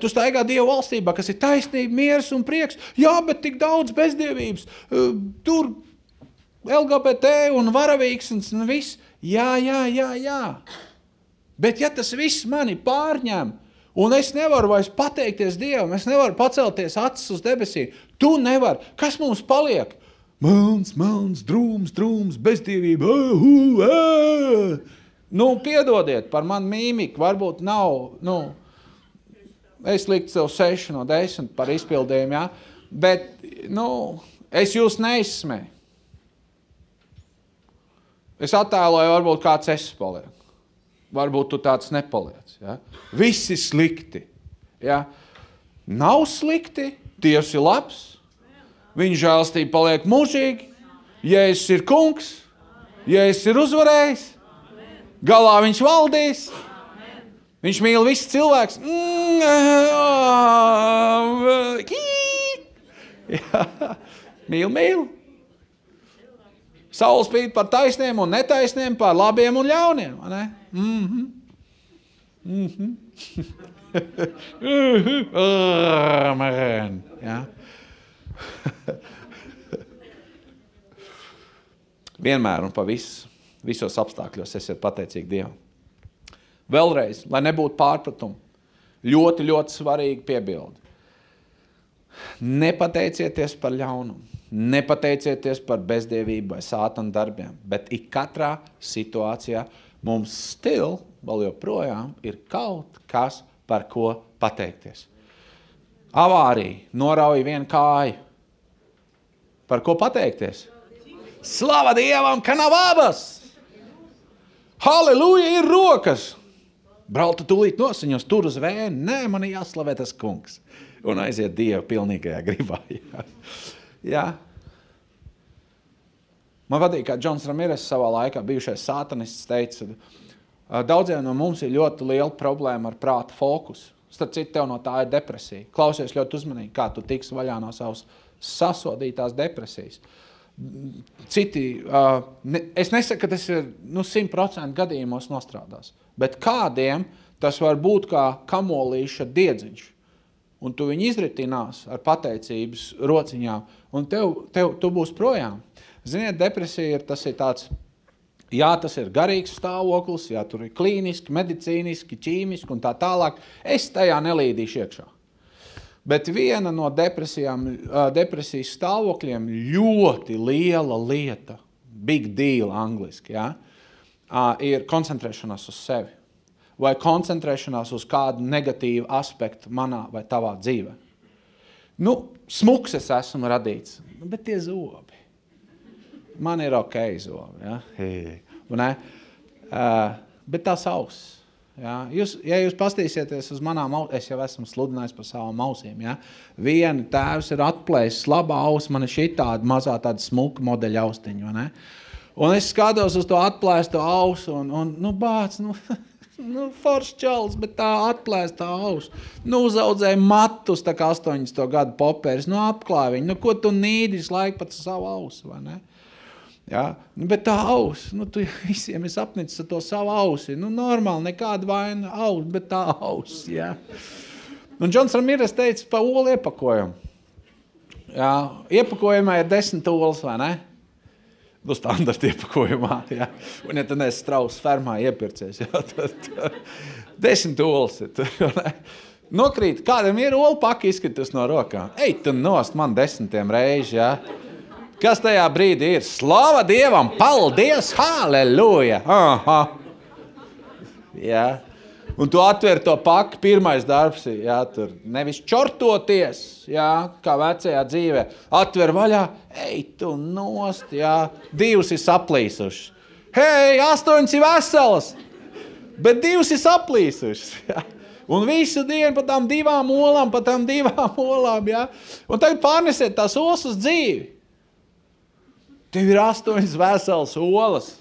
Tu staigā Dieva valstībā, kas ir taisnība, miers un prieks. Jā, bet tik daudz bezdievības. Tur LGBT un varavīksnes un viss. Jā, jā, jā, jā. Bet ja tas viss mani pārņem, Un es nevaru vairs pateikties Dievam, es nevaru pacelties acis uz debesīm. Tu nevari. Kas mums paliek? Melns, melns, drūms, drūms, bezdievība. Uh, uh, uh. Nu, piedodiet par manu mīmiku, varbūt nav. Nu, es liktu sev 6 no 10 par izpildījumu, ja? bet nu, es jūs neizsmēju. Es attēloju, varbūt kāds es palieku. Varbūt tu tāds nepaliec. Ja? Viss ir slikti. Ja? Nav slikti, Dievs ir labs, viņa žēlstība paliek mūžīgi, Jēzus ir kungs, Jēzus ir uzvarējis, galā viņš valdīs, viņš mīl visus cilvēkus. Mīl, mīl. Saules spīd par taisniem un netaisniem, par labiem un ļauniem. Mm -hmm. Mm -hmm. Amen. Ja? Vienmēr un pa visu, visos apstākļos esiet pateicīgi Dievam. Vēlreiz, lai nebūtu pārpratumu, ļoti, ļoti svarīgi piebildi. Nepateicieties par ļaunumu, nepateicieties par bezdievību vai sātanu darbiem, bet ik katrā situācijā mums stil vēl joprojām ir kaut kas, par ko pateikties. Avārija norauja vienu kāju. Par ko pateikties? Slava Dievam, ka nav abas! Halleluja, ir rokas! Brauta tūlīt nosiņos, tur uz vēju. Nē, man jāslavē tas kungs. Un aiziet Dieva pilnīgajā gribā. Jā. Jā. Man patīk, kā Džons Ramirez savā laikā, bijušais sātanists, teica, daudziem no mums ir ļoti liela problēma ar prāta fokusu. Starp citu, tev no tā ir depresija. Klausies ļoti uzmanīgi, kā tu tiks vaļā no savas sasodītās depresijas. Citi, uh, ne, es nesaku, ka tas ir nu, 100% gadījumos nostrādās, bet kādiem tas var būt kā kamolīša diedziņš. Un tu viņu izritinās ar pateicības rociņām, un tev, tev, tu būs projām. Ziniet, depresija ir tas ir tāds, jā, tas ir garīgs stāvoklis, jā, tur ir klīniski, medicīniski, ķīmiski un tā tālāk. Es tajā nelīdīšu iekšā. Bet viena no depresijas stāvokļiem ļoti liela lieta, big deal angliski, ja, ir koncentrēšanās uz sevi. Vai koncentrēšanās uz kādu negatīvu aspektu manā vai tavā dzīvē. Nu, smuks es esmu radīts, bet tie zobi man ir ok zobi. Ja? Ne? Uh, bet tās auss. Ja? Jūs, ja jūs pastīsieties uz manām ausīm, es jau esmu sludinājis par savām ausīm. Ja? Viena tēvs ir atplēsis, labā auss, man ir šī tāda mazā tāda smuka modeļa austiņa. Un es skatos uz to atplēsto ausu un, un nu, bāc, nu, nu, foršs čels, bet tā atplēsta auss. Nu, uzaudzēja matus, tā kā 80 gadu popērs, nu, apklāja viņu. Nu, ko tu nīdis laiku pat savu ausu? Ja? Nu, bet tā auss, nu, tu visiem esi apnicis ar to savu ausi. Nu, normāli, nekāda vaina auss, bet tā auss. Ja? Un Džons Ramīres teica pa olu iepakojumu. Ja? Iepakojumā ir desmit olas, vai ne? Nu, standarta iepakojumā. Ja? Un, ja tu neesi strauss fermā iepircies, ja? tad, desmit olas ir? Nokrīt, kādam ir olu paki izskatās no rokām. Ej, tu nost man desmitiem reizi, ja? Kas tajā brīdī ir? Slava Dievam! Paldies! Halleluja! Aha! Jā. Un tu atver to paku, pirmais darbs ir, jā, tur nevis čortoties, jā, kā vecajā dzīvē. Atver vaļā, ej, tu nost, jā, divas ir saplīsušas. Hei, astoņas ir veselas, bet divas ir saplīsušas. Jā. Un visu dienu pa tām divām olām, pa tām divām olām, jā. Un tagad pārnesiet tās olas uz dzīvi. Tev ir astoņas veselas olas,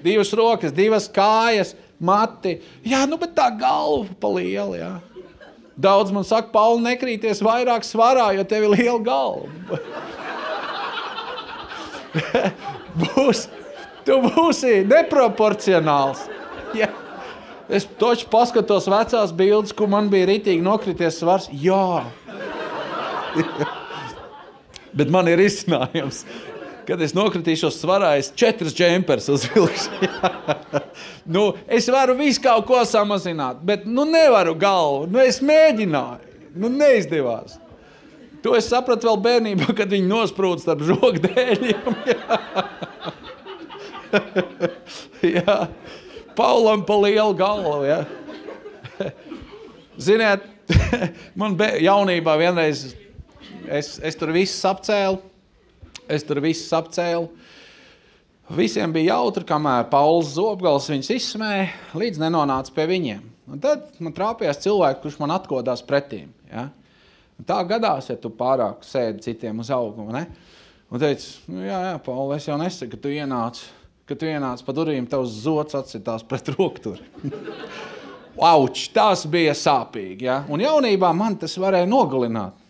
divas rokas, divas kājas, mati. Jā, nu, bet tā galva pa lielu. Jā. Daudz man saka, Pauli, nekrīties vairāk svarā, jo tev ir liela galva. Būs, tu būsi neproporcionāls. Ja. Es toču paskatos vecās bildes, kur man bija ritīgi nokrities svars. Jā. Bet man ir izcinājums. Kad es nokritīšos svarā, es četras džempers uzvilkšu. nu, es varu visu kaut ko samazināt, bet nu nevaru galvu. Nu, es mēģināju, nu neizdevās. To es sapratu vēl bērnībā, kad viņi nosprūda starp žogdēļiem. Jā. Paulam pa lielu galvu. Ja? Ziniet, man jaunībā vienreiz es, es tur visu apcēlu. Es tur visu apcēlu. Visiem bija jautri, kamēr Pauls Zobgals viņus izsmēja, līdz nenonāca pie viņiem. Un tad man trāpījās cilvēks, kurš man atkodās pretīm. Ja? Un tā gadās, ja tu pārāk sēdi citiem uz auguma. Ne? Un teica, nu, jā, jā, Pauli, es jau nesaku, ka tu ienāc, ka tu ienāc pa durvīm, tavs zots atsitās pret rokturi. Auč, tas bija sāpīgi. Ja? Un jaunībā man tas varēja nogalināt.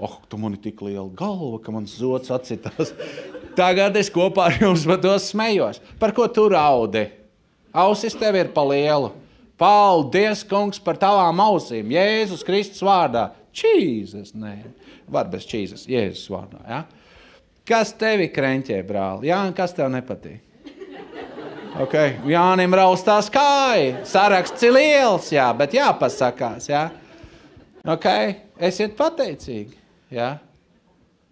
Oh, tu man ir tik liela galva, ka mans zots atsitās. Tagad es kopā ar jums par to smējos. Par ko tu raudi? Ausis tev ir pa lielu. Paldies, kungs, par tavām ausīm. Jēzus Kristus vārdā. Čīzes, nē, var bez čīzes, Jēzus vārdā. Ja? Kas tevi krenķē, brāl? Jā, kas tev nepatīk? Okay. Jānim raustās kāja, saraksts ir liels, jā, bet jāpasakās. Jā. Okay. Esiet pateicīgi. Ja?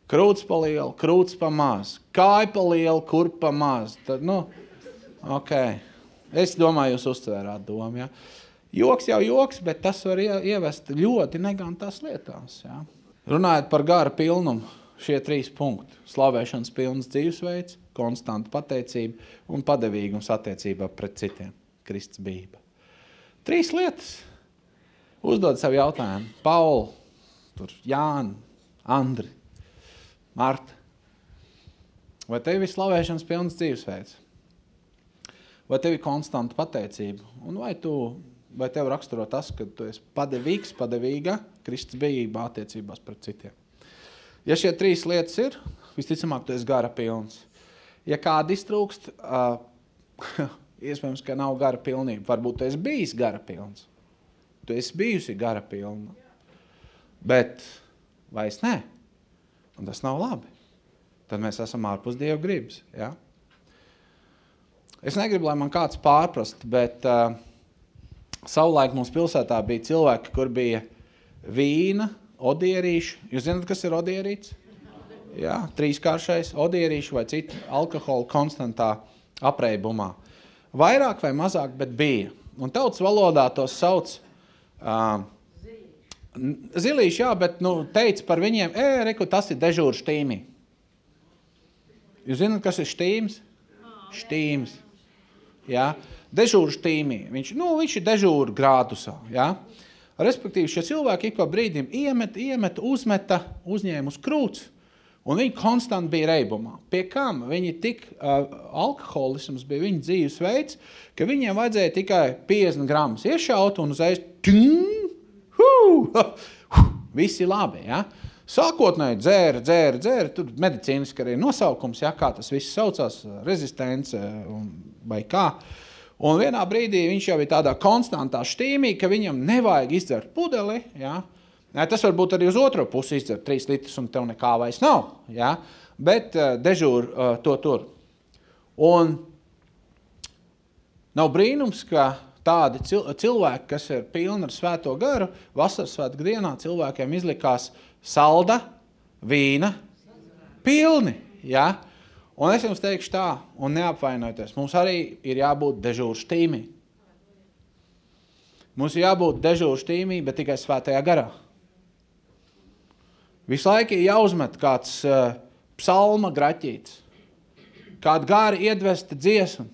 Krūts pa lielu, krūts pa maz, kāja pa lielu, kur pa maz. Tad, nu, okay. Es domāju, jūs uztvērāt domu. Ja? Joks jau joks, bet tas var ievest ļoti negantās lietās. Ja? Runājot par gara pilnumu, šie trīs punkti - slavēšanas pilns dzīvesveids, konstanta pateicība un padevīgums attiecībā pret citiem - Kristus bība. Trīs lietas. Uzdod sev jautājumu, Pauli, Jānis, Andri, Marta. Vai tev ir slavēšanas pilns dzīvesveids? Vai tev ir konstanta pateicība? Un vai, tu, vai tev raksturo tas, ka tu esi padevīgs, padevīga Kristus bijībā attiecībās pret citiem? Ja šie trīs lietas ir, visticamāk, tu esi gara pilns. Ja kāda iztrūkst, uh, iespējams, ka nav gara pilnība. Varbūt tu esi bijis gara pilns. Tu esi bijusi gara pilna. Bet vairs nē. Un tas nav labi. Tad mēs esam ārpus Dieva gribas. Ja? Es negribu, lai man kāds pārprast, bet uh, savulaik mums pilsētā bija cilvēki, kur bija vīna, odierīši. Jūs zināt, kas ir odierīts? Jā, trīskāršais odierīši vai citi alkohola konstantā apreibumā. Vairāk vai mazāk, bet bija. Un tautas valodā tos sauc uh, Zilīši, jā, bet nu, teica par viņiem, e, reku, tas ir dežūrs štīmi. Jūs zināt, kas ir štīms? Štīms. Jā. Dežūru štīmī. Viņš, nu, viņš ir dežūru grādusā. Jā. Respektīvi, šie cilvēki ik pa brīdim iemet, iemet, uzmeta, uzņēma uz krūts, un viņi konstanti bija reibumā. Pie kam viņi tik, uh, alkoholisms bija viņa dzīvesveids, ka viņiem vajadzēja tikai 50 gramus iešaut un uzreiz ting, Visi labi. Ja? Sākotnēji dzēra, dzēra, dzēra. Tur medicīniski arī nosaukums, ja, kā tas viss saucās, rezistence vai kā. Un vienā brīdī viņš jau ir tādā konstantā štīmī, ka viņam nevajag izdzert pudeli. Ja? Tas var būt arī uz otro pusi izdzert trīs litrus, un tev nekā vairs nav. Ja? Bet uh, dežūr uh, to tur. Un nav brīnums, ka tādi cilvēki, kas ir pilni ar svēto garu, vasaras svētku dienā cilvēkiem izlikās salda, vīna, pilni. Ja? Un es jums teikšu tā, un neapvainojieties, mums arī ir jābūt dežūru štīmī. Mums ir jābūt dežūru štīmī, bet tikai svētajā garā. Visu laiku ir jāuzmet kāds uh, psalma graķīts, kāda gāra iedvesta dziesma,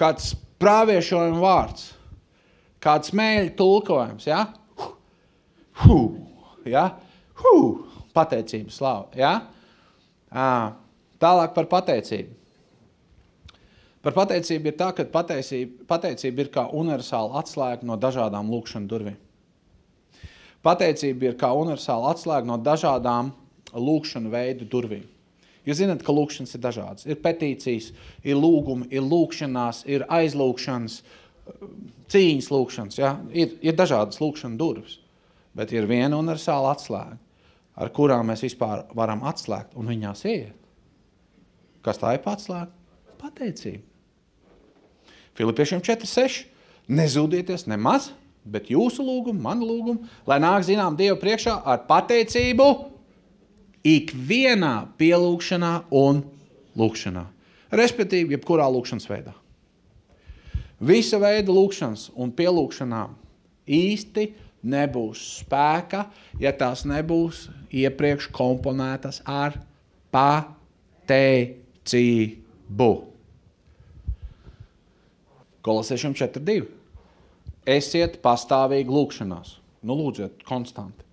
kāds prāviešojuma vārds, kāds mēļu tulkojums, ja? Hu, ja? Hu, pateicības slava, ja? À, Tālāk par pateicību. Par pateicību ir tā, ka pateicība, pateicība ir kā universāla atslēga no dažādām lūkšanas durvīm. Pateicība ir kā universāla atslēga no dažādām lūkšanu veidu durvīm. Jūs zināt, ka lūkšanas ir dažādas. Ir petīcijas, ir lūgumi, ir lūkšanās, ir aizlūkšanas, cīņas lūkšanas. Ja? Ir, ir dažādas lūkšana durvis, bet ir viena universāla atslēga, ar kurām mēs vispār varam atslēgt un viņās iet. Kas tā ir atslēga? Pateicība. Filipiešiem 4.6. Nezudieties nemaz, bet jūsu lūgumu, manu lūgumu, lai nāk zinām Dievu priekšā ar pateicību ikvienā pielūgšanā un lūkšanā. Respektīvi, jebkurā lūkšanas veidā. Visa veida lūkšanas un pielūgšanām īsti nebūs spēka, ja tās nebūs iepriekš komponētas ar pateicību. Kolosiešiem 4.2. Esiet pastāvīgi lūkšanās. Nu, lūdziet, konstanti.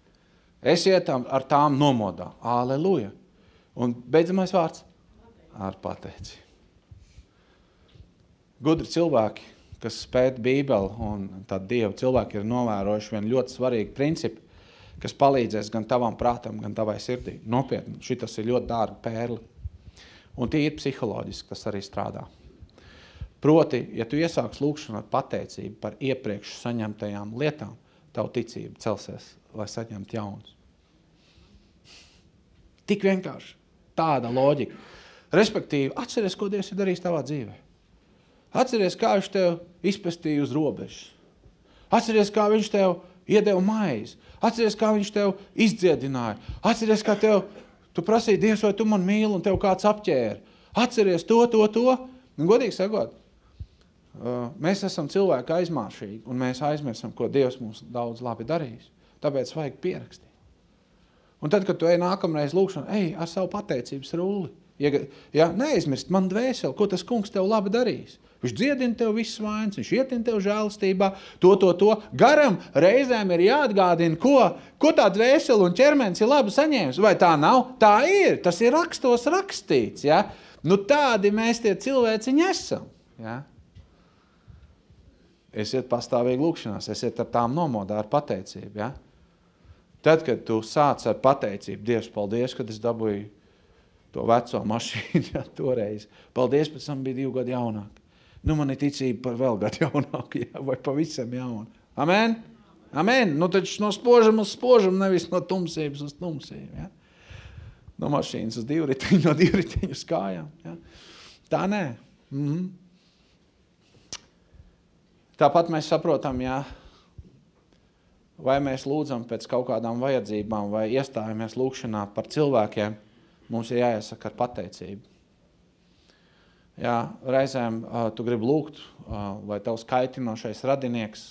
Esiet ar tām nomodā. Aleluja. Un beidzamais vārds - ar pateici. Gudri cilvēki, kas spēt Bībeli un tad Dievu cilvēki ir novērojuši vienu ļoti svarīgu principu, kas palīdzēs gan tavam prātam, gan tavai sirdī. Nopietni, šitas ir ļoti dārga pērli. Un tie ir psiholoģiski, tas arī strādā. Proti, ja tu iesāks lūkšanu ar pateicību par iepriekš saņemtajām lietām, tavu ticību celsies, lai saņemtu jaunus. Tik vienkārši. Tāda loģika. Respektīvi, atceries, ko Dievs ir darījis tavā dzīvē. Atceries, kā viņš tev izpestīja uz robežas. Atceries, kā viņš tev iedeva maizi. Atceries, kā viņš tev izdziedināja. Atceries, kā tev, tu prasīji, Dievs, vai tu man mīli, un tev kāds apķēra. Atceries to, to, to. Un, godīgi sakot, mēs esam cilvēki aizmāršīgi, un mēs aizmirstam, ko Dievs mums daudz labi darījis. Tāpēc vajag pierakstīt. Un tad, kad tu ej nākamreiz lūkšanu, ej ar savu pateicības rulli. Ja, ja, neaizmirst man dvēseli, ko tas kungs tev labi darīs. Viņš dziedina tev visas vainas, viņš ietin tev žēlastībā, to, to, to. Garam reizēm ir jāatgādina, ko, ko tā dvēseli un ķermenis ir labi saņēmis. Vai tā nav? Tā ir, tas ir rakstos rakstīts. Ja? Nu tādi mēs tie cilvēciņi esam. Ja? Esiet pastāvīgi lūkšanās, esiet ar tām nomodā, ar pateicību. Ja? Tad, kad tu sāc ar pateicību, Dievs, paldies, kad es dabūju to veco mašīnu, ja, toreiz. Paldies, pēc tam bija divi gadi jaunāk. Nu, man ir ticība par vēl gadu jaunāku, ja, vai pavisam jaunu. Amen? Amen. Nu, taču no spožam uz spožam, nevis no tumsības uz tumsību. Ja? No mašīnas uz divriteņu, no divriteņu uz kājām. Ja? Tā nē. Mm -hmm. Tāpat mēs saprotam, ja vai mēs lūdzam pēc kaut kādām vajadzībām, vai iestājamies lūkšanā par cilvēkiem, mums ir jāiesaka ar pateicību. Jā, reizēm uh, tu gribi lūgt, uh, lai tavs kaitinošais radinieks,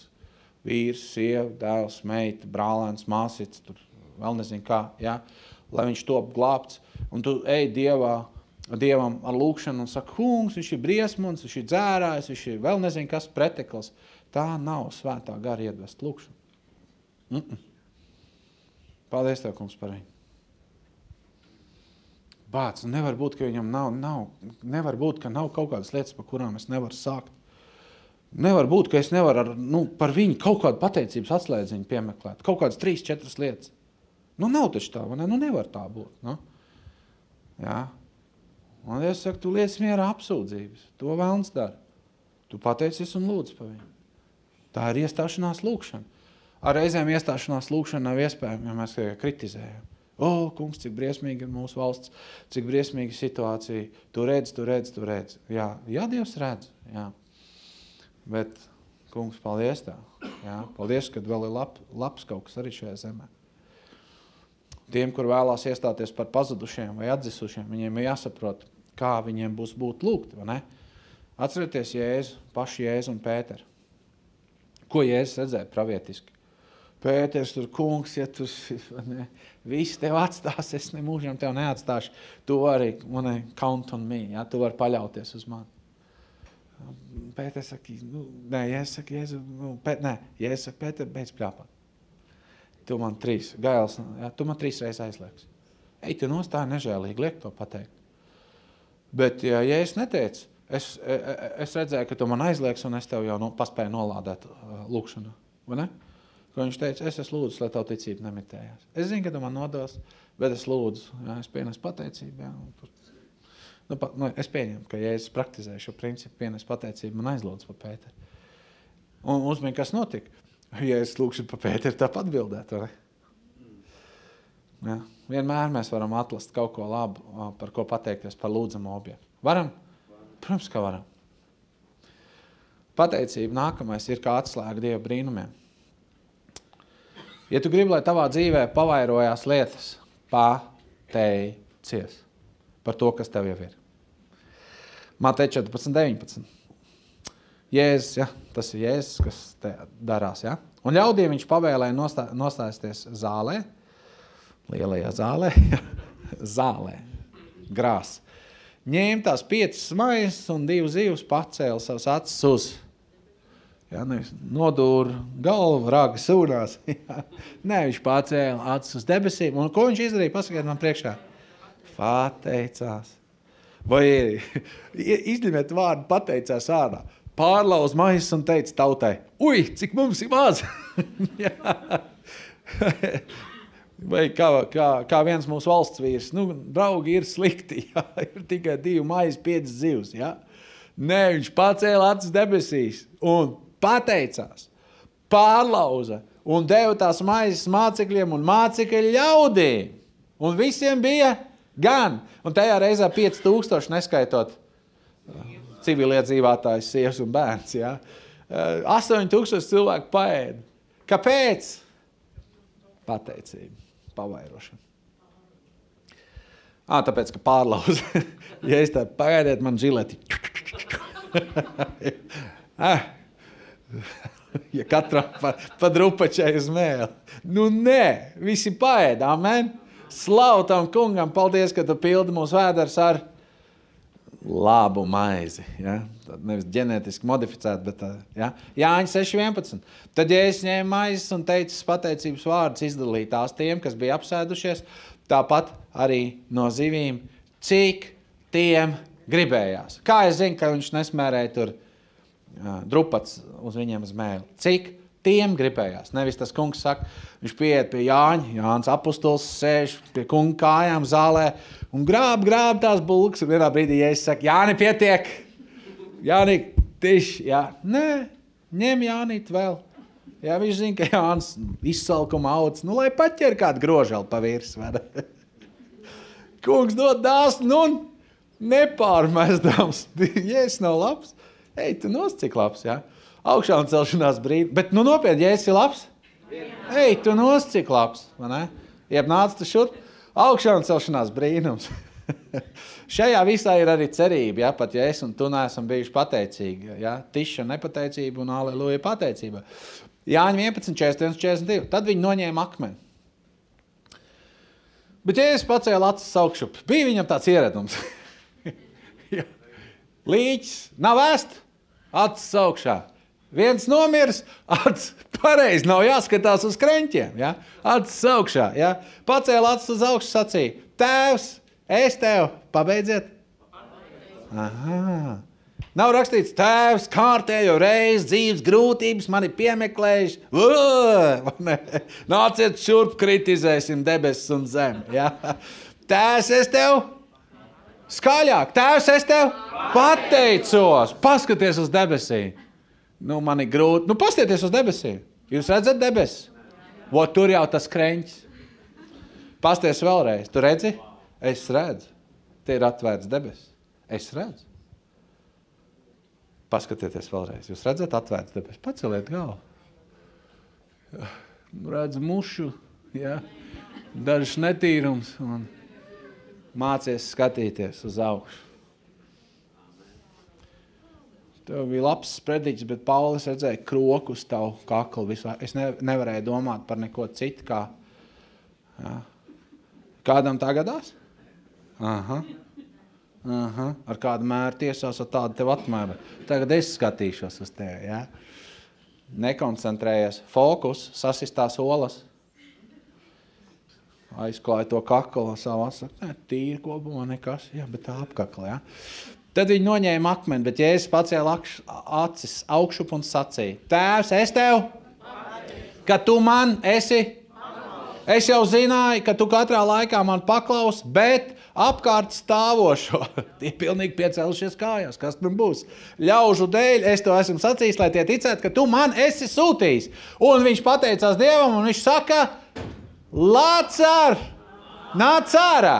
vīrs, sieva, dēls, meita, brālēns, māsits, tur vēl nezinu kā, jā, lai viņš top glābts, un tu ej Dievā, Dievam ar lūkšanu un saka, kungs, viņš ir briesmuns, viņš ir dzērājs, viņš ir vēl nezinu kas pretekls. Tā nav svētā gara iedvest lūkšanu. Mm -mm. Paldies, Tev, kungs, par viņu. Bāc, nevar būt, ka viņam nav, nav, nevar būt, ka nav kaut kādas lietas, par kurām es nevaru sākt. Nevar būt, ka es nevaru ar, nu, par viņu kaut kādu pateicības atslēdziņu piemeklēt. Kaut kādas trīs, četras lietas. Nu, nav taču tā, ne? nu nevar tā būt. Nu? Jā. Un es saku, tu liec mierā apsūdzības. To vēlns dara. Tu pateicies un lūdz par viņu. Tā ir iestāšanās lūkšana. Ar reizēm iestāšanās lūkšana nav iespējama, ja mēs kritizējam. O, kungs, cik briesmīgi ir mūsu valsts, cik briesmīga situācija. Tu redz, tu redz, tu redz. Jā, jā Dievs redz. Jā. Bet, kungs, paldies tā. Jā, paldies, ka vēl ir lab, labs kaut kas arī šajā zemē. Tiem, kur vēlās iestāties par pazudušiem vai atdzisušiem, viņiem ir jāsaprot, kā viņiem būs būt lūgt, vai ne? Atcerieties Jēzu, paši Jēzu un Pēteru. Ko Jēzus redzēja pravietiski? Pēters, tur kungs, ja tu ne, viss tev atstās, es nemūžam tev neatstāšu. Tu arī mani count on me, ja, tu vari paļauties uz mani. Pēters saka, nu, nē, ja es saku, Jēzu, nu, pēt, nē, ja es saku, Pēter, beidz pļāpāt. Tu man trīs, gails, ja, tu man trīs reizes aizlieks. Ej, tu nostāji nežēlīgi, liek to pateikt. Bet, ja, ja es neteicu, es, e, e, es redzēju, ka tu man aizliegs, un es tev jau no, paspēju nolādēt uh, lūkšanu. Ko viņš teica, es esmu lūdzu, lai tavu ticību nemitējās. Es zinu, ka tu man nodos, bet es lūdzu, jā, es pienesu pateicību. Jā, tur. Nu, pa, nu, es pieņemu, ka, ja es praktizēju šo principu, pienesu pateicību, man aizlūdz pa Pēteru. Un uzmini, kas notika. Ja es lūkšu pa Pēteru, tāpat atbildēt, vai ne? Ja? Vienmēr mēs varam atrast kaut ko labu, par ko pateikties par lūdzamu objektu. Varam? Protams, ka varam. Pateicība nākamais ir kā atslēga Dieva brīnumiem. Ja tu gribi, lai tavā dzīvē pavairojās lietas, pateicies par to, kas tev jau ir. Mateja 14, 19. Jēzus, ja, tas ir Jēzus, kas te darās. Ja? Un ļaudīm viņš pavēlēja nostā, nostāsties zālē, lielajā zālē, zālē, grās. Ņēma tās piecas maizes un divas zivs, pacēla savas acis uz. Ja, nodūra galvu, rāga sūnās. Nē, viņš pacēla acis uz debesīm. Un ko viņš izdarīja? Pasakiet man priekšā. Pateicās. Vai izņemiet vārdu pateicās ārā. Pārlauz maizes un teica tautai, ui, cik mums ir maz. Vai kā, kā, kā viens mūsu valsts vīrs, nu, draugi ir slikti, jā, ir tikai divi maizes, piecas zivs. Jā. Nē, viņš pacēla acis debesīs un pateicās, pārlauza un deva tās maizes mācekļiem un mācekļu ļaudīm. Un visiem bija gan. Un tajā reizē 5000 neskaitot uh, civiliedzīvotājs, sievas un bērns. Ja? 8000 cilvēku paēda. Kāpēc? Pateicība pavairošana. À, tāpēc, ka pārlauza. ja es tādu pagaidiet, man žileti. ja katram pa, pa drupačai uz mēli. Nu nē, visi paēd, amen. Slavu tam kungam, paldies, ka tu pildi mūsu vēders ar labu maizi. Ja? Tad nevis ģenētiski modificētu, bet ja? Jāņa 6,11. Tad, ja es ņēmu maizes un teicu pateicības vārdus, izdalīju tās tiem, kas bija apsēdušies, tāpat arī no zivīm, cik tiem gribējās. Kā es zinu, ka viņš nesmērēja tur uh, drupats uz viņiem uz mēli? Cik tiem gribējās? Nevis tas kungs saka, viņš pieiet pie Jāņa, Jānis apustuls sēž pie kunga kājām zālē, un grāb, grāb tās bulkas. Un vienā brīdī, ja es saku, Jāni, pietiek, Jāni, tiši, jā, nē, ņem Jānīt vēl. Jā, viņš zina, ka Jānis izsalkuma augs, nu, lai paķer kādu groželu pa virsmu. Kungs dod dāsnu, nu, nepārmestams. es nav labs, ej, tu nos cik labs, jā. Augšā un celšanās brīdi. Bet, nu, nopietni, ja esi labs, ej, tu nos cik labs, vai ne? Jeb nāc tu šurp augšā un celšanās brīnums. Šajā visā ir arī cerība, ja, pat ja es un tu neesam bijuši pateicīgi. Ja, tiša nepateicība un aleluja pateicība. Jāņem 11, 41, 42. Tad viņi noņēma akmeni. Bet, ja es pacēlu acis augšu, bija viņam tāds ieradums. Līķis nav ēst, acis augšā. Viens nomirs, acis pareizi nav jāskatās uz krēķiem. Ja? Acis augšā. Ja? Pacēla acis uz augšu, sacīja: Tēvs, es tev pabeidziet. Aha. Nav rakstīts, tēvs, kārtējo reizi dzīves grūtības mani piemeklējuši. Nāciet šurp, kritizēsim debesis un zemi. Ja? Tēvs, es tev skaļāk, tēvs, es tev pateicos. Paskaties uz debesīm nu, man ir grūti. Nu, pastieties uz debesīm. Jūs redzat debesis? O, tur jau tas krēķis. Pasties vēlreiz. Tu redzi? Es redzu. Tie ir atvērts debesis. Es redzu. Paskatieties vēlreiz. Jūs redzat atvērts debesis. Paceliet galvu. Redzu mušu, ja? dažs netīrums un mācies skatīties uz augšu. Tev bija labs sprediķis, bet Paulis redzēja kroku uz tavu kaklu. Visā. Es ne, nevarēju domāt par neko citu. Kā, jā. Kādam tā gadās? Aha. Aha. Ar kādu mēru tiesās, ar tādu tev atmēru. Tagad es skatīšos uz tevi. Ja? Nekoncentrējies. Fokus, sasistās olas. aizklāja to kaklu savā sakā. Tīri kopumā nekas, jā, bet tā apkakla. Jā. Tad viņi noņēma akmeni, bet Jēzus pacēla acis augšup un sacīja: Tēvs, es tev, ka tu man esi. Es jau zināju, ka tu katrā laikā man paklausi, bet apkārt stāvošo. tie pilnīgi piecēlušies kājās. Kas tur būs? Ļaužu dēļ es to esmu sacījis, lai tie ticētu, ka tu man esi sūtījis. Un viņš pateicās Dievam, un viņš saka, Lācar, nāc ārā!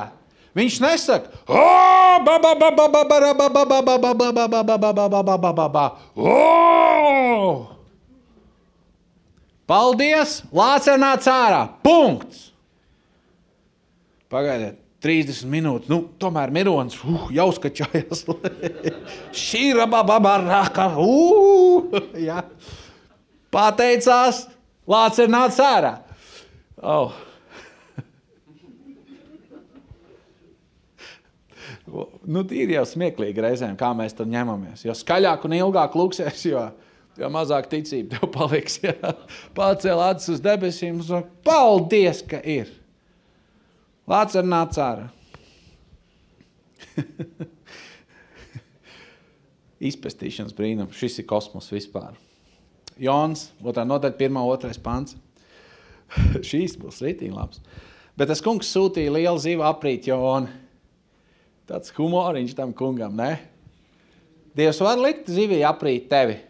Viņš nesaka, Paldies! Lācis nāc ārā! Punkts! Pagaidiet, 30 minūtes. Nu, tomēr Mirons uh, jau skačājās. Šī ir babaraka. Uh, ja. Pateicās, Lācis nāc ārā. Oh. Nu, ir jau smieklīgi reizēm, kā mēs tam ņemamies. Jo skaļāk un ilgāk lūksies, jo, jo mazāk ticība tev paliks. Ja? Pacēl acis uz debesīm un saka, paldies, ka ir. Lācis ar nāc ārā. Izpētīšanas brīnums. Šis ir kosmos vispār. Jons, otrā nodaļa, pirmā, otrais pants. Šīs būs rītīgi labs. Bet tas kungs sūtīja lielu zīvu aprīt Jonu. Tāds humoriņš tam kungam, ne? Dievs var likt zivī aprīt tevi.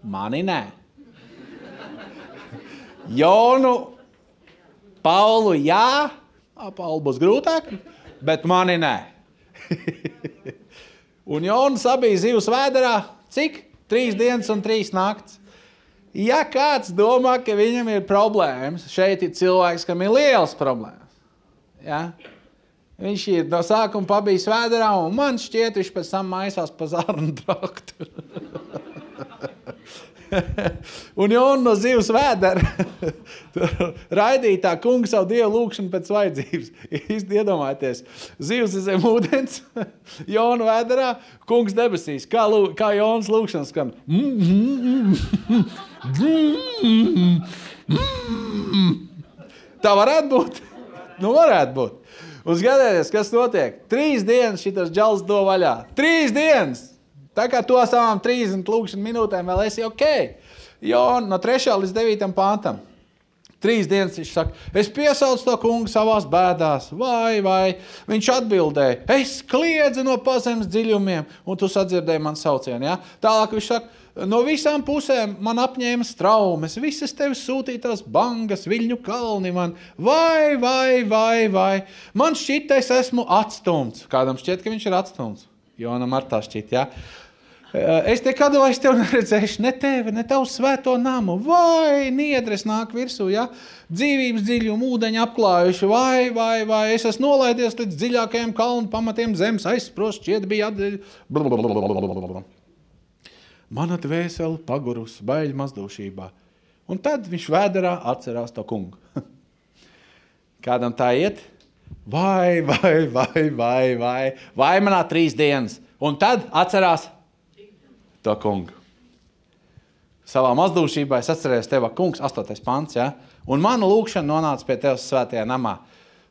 Mani nē. Jonu, Paulu, jā, Pauli būs grūtāk, bet mani nē. un Jonas abija zivs vēderā, cik? Trīs dienas un trīs naktis. Ja kāds domā, ka viņam ir problēmas, šeit ir cilvēks, kam ir liels problēmas. Ja? Viņš ir no sākuma pabijis vēderā, un man šķiet, viņš pēc tam maisās pa zarnu traktu. un jau no zivs vēdera raidītā kungs savu dievu lūgšanu pēc vajadzības. Iedomājieties, zivs ir zem ūdens, Jona vēderā, kungs debesīs. Kā, lū, kā Jonas lūgšanas skan? Tā varētu būt. Nu, varētu būt. Un skatieties, kas notiek. Trīs dienas šis džels do vaļā. Trīs dienas! Tā kā to savām 30 lūkšanas minūtēm vēl esi ok. Jo no 3. līdz 9. pantam. Trīs dienas viņš saka, es piesaucu to kungu savā bēdās, vai, vai. Viņš atbildēja, es kliedzu no pazemes dziļumiem, un tu sadzirdēji man saucienu. Ja? Tālāk viņš saka, no visām pusēm man apņēma straumes, visas tevis sūtītās bangas, viļņu kalni man, vai, vai, vai, vai. Man šķiet, es esmu atstumts. Kādam šķiet, ka viņš ir atstumts? Jonam ar tā šķiet, ja? Es nekad vairs tevi neredzēšu, ne tevi, ne tavu svēto namu. Vai niedres nāk virsū, ja? dzīvības dziļumu, ūdeņi apklājuši, vai, vai, vai es esmu nolaidies līdz dziļākajiem kalnu pamatiem zemes aizsprost, šķiet bija atdeļ. Mana dvēsele pagurus, baļ mazdūšībā. Un tad viņš vēderā atcerās to kungu. Kādam tā iet? Vai, vai, vai, vai, vai, vai manā trīs dienas. Un tad atcerās to kungu. Savā mazdūšībā es atceros tevi, kungs, 8. pants. Ja? Un mana lūkšana nonāca pie tevis svētajā namā.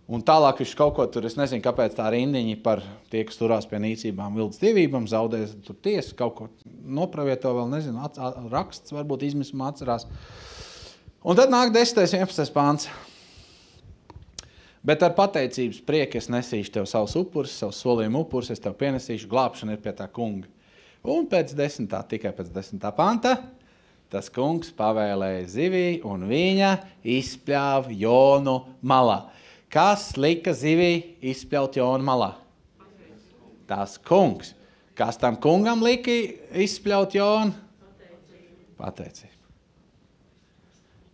Un tālāk viņš kaut ko tur, es nezinu, kāpēc tā rindiņa par tie, kas turās pie nīcībām, vilnas dievībām, zaudēs tur tiesu, kaut ko nopravieto vēl, nezinu, at, at, raksts varbūt izmismā atcerās. Un tad nāk 10. un 11. pāns. Bet ar pateicības prieku es nesīšu tev savus upurus, savus solījumu upurus, es tev pienesīšu, glābšana ir pie tā kunga. Un pēc desmitā, tikai pēc desmitā panta, tas kungs pavēlēja zivī, un viņa izpļāva Jonu malā. Kas lika zivī izpļaut Jonu malā? Tas kungs. Kas tam kungam lika izspļaut Jonu? Pateicība.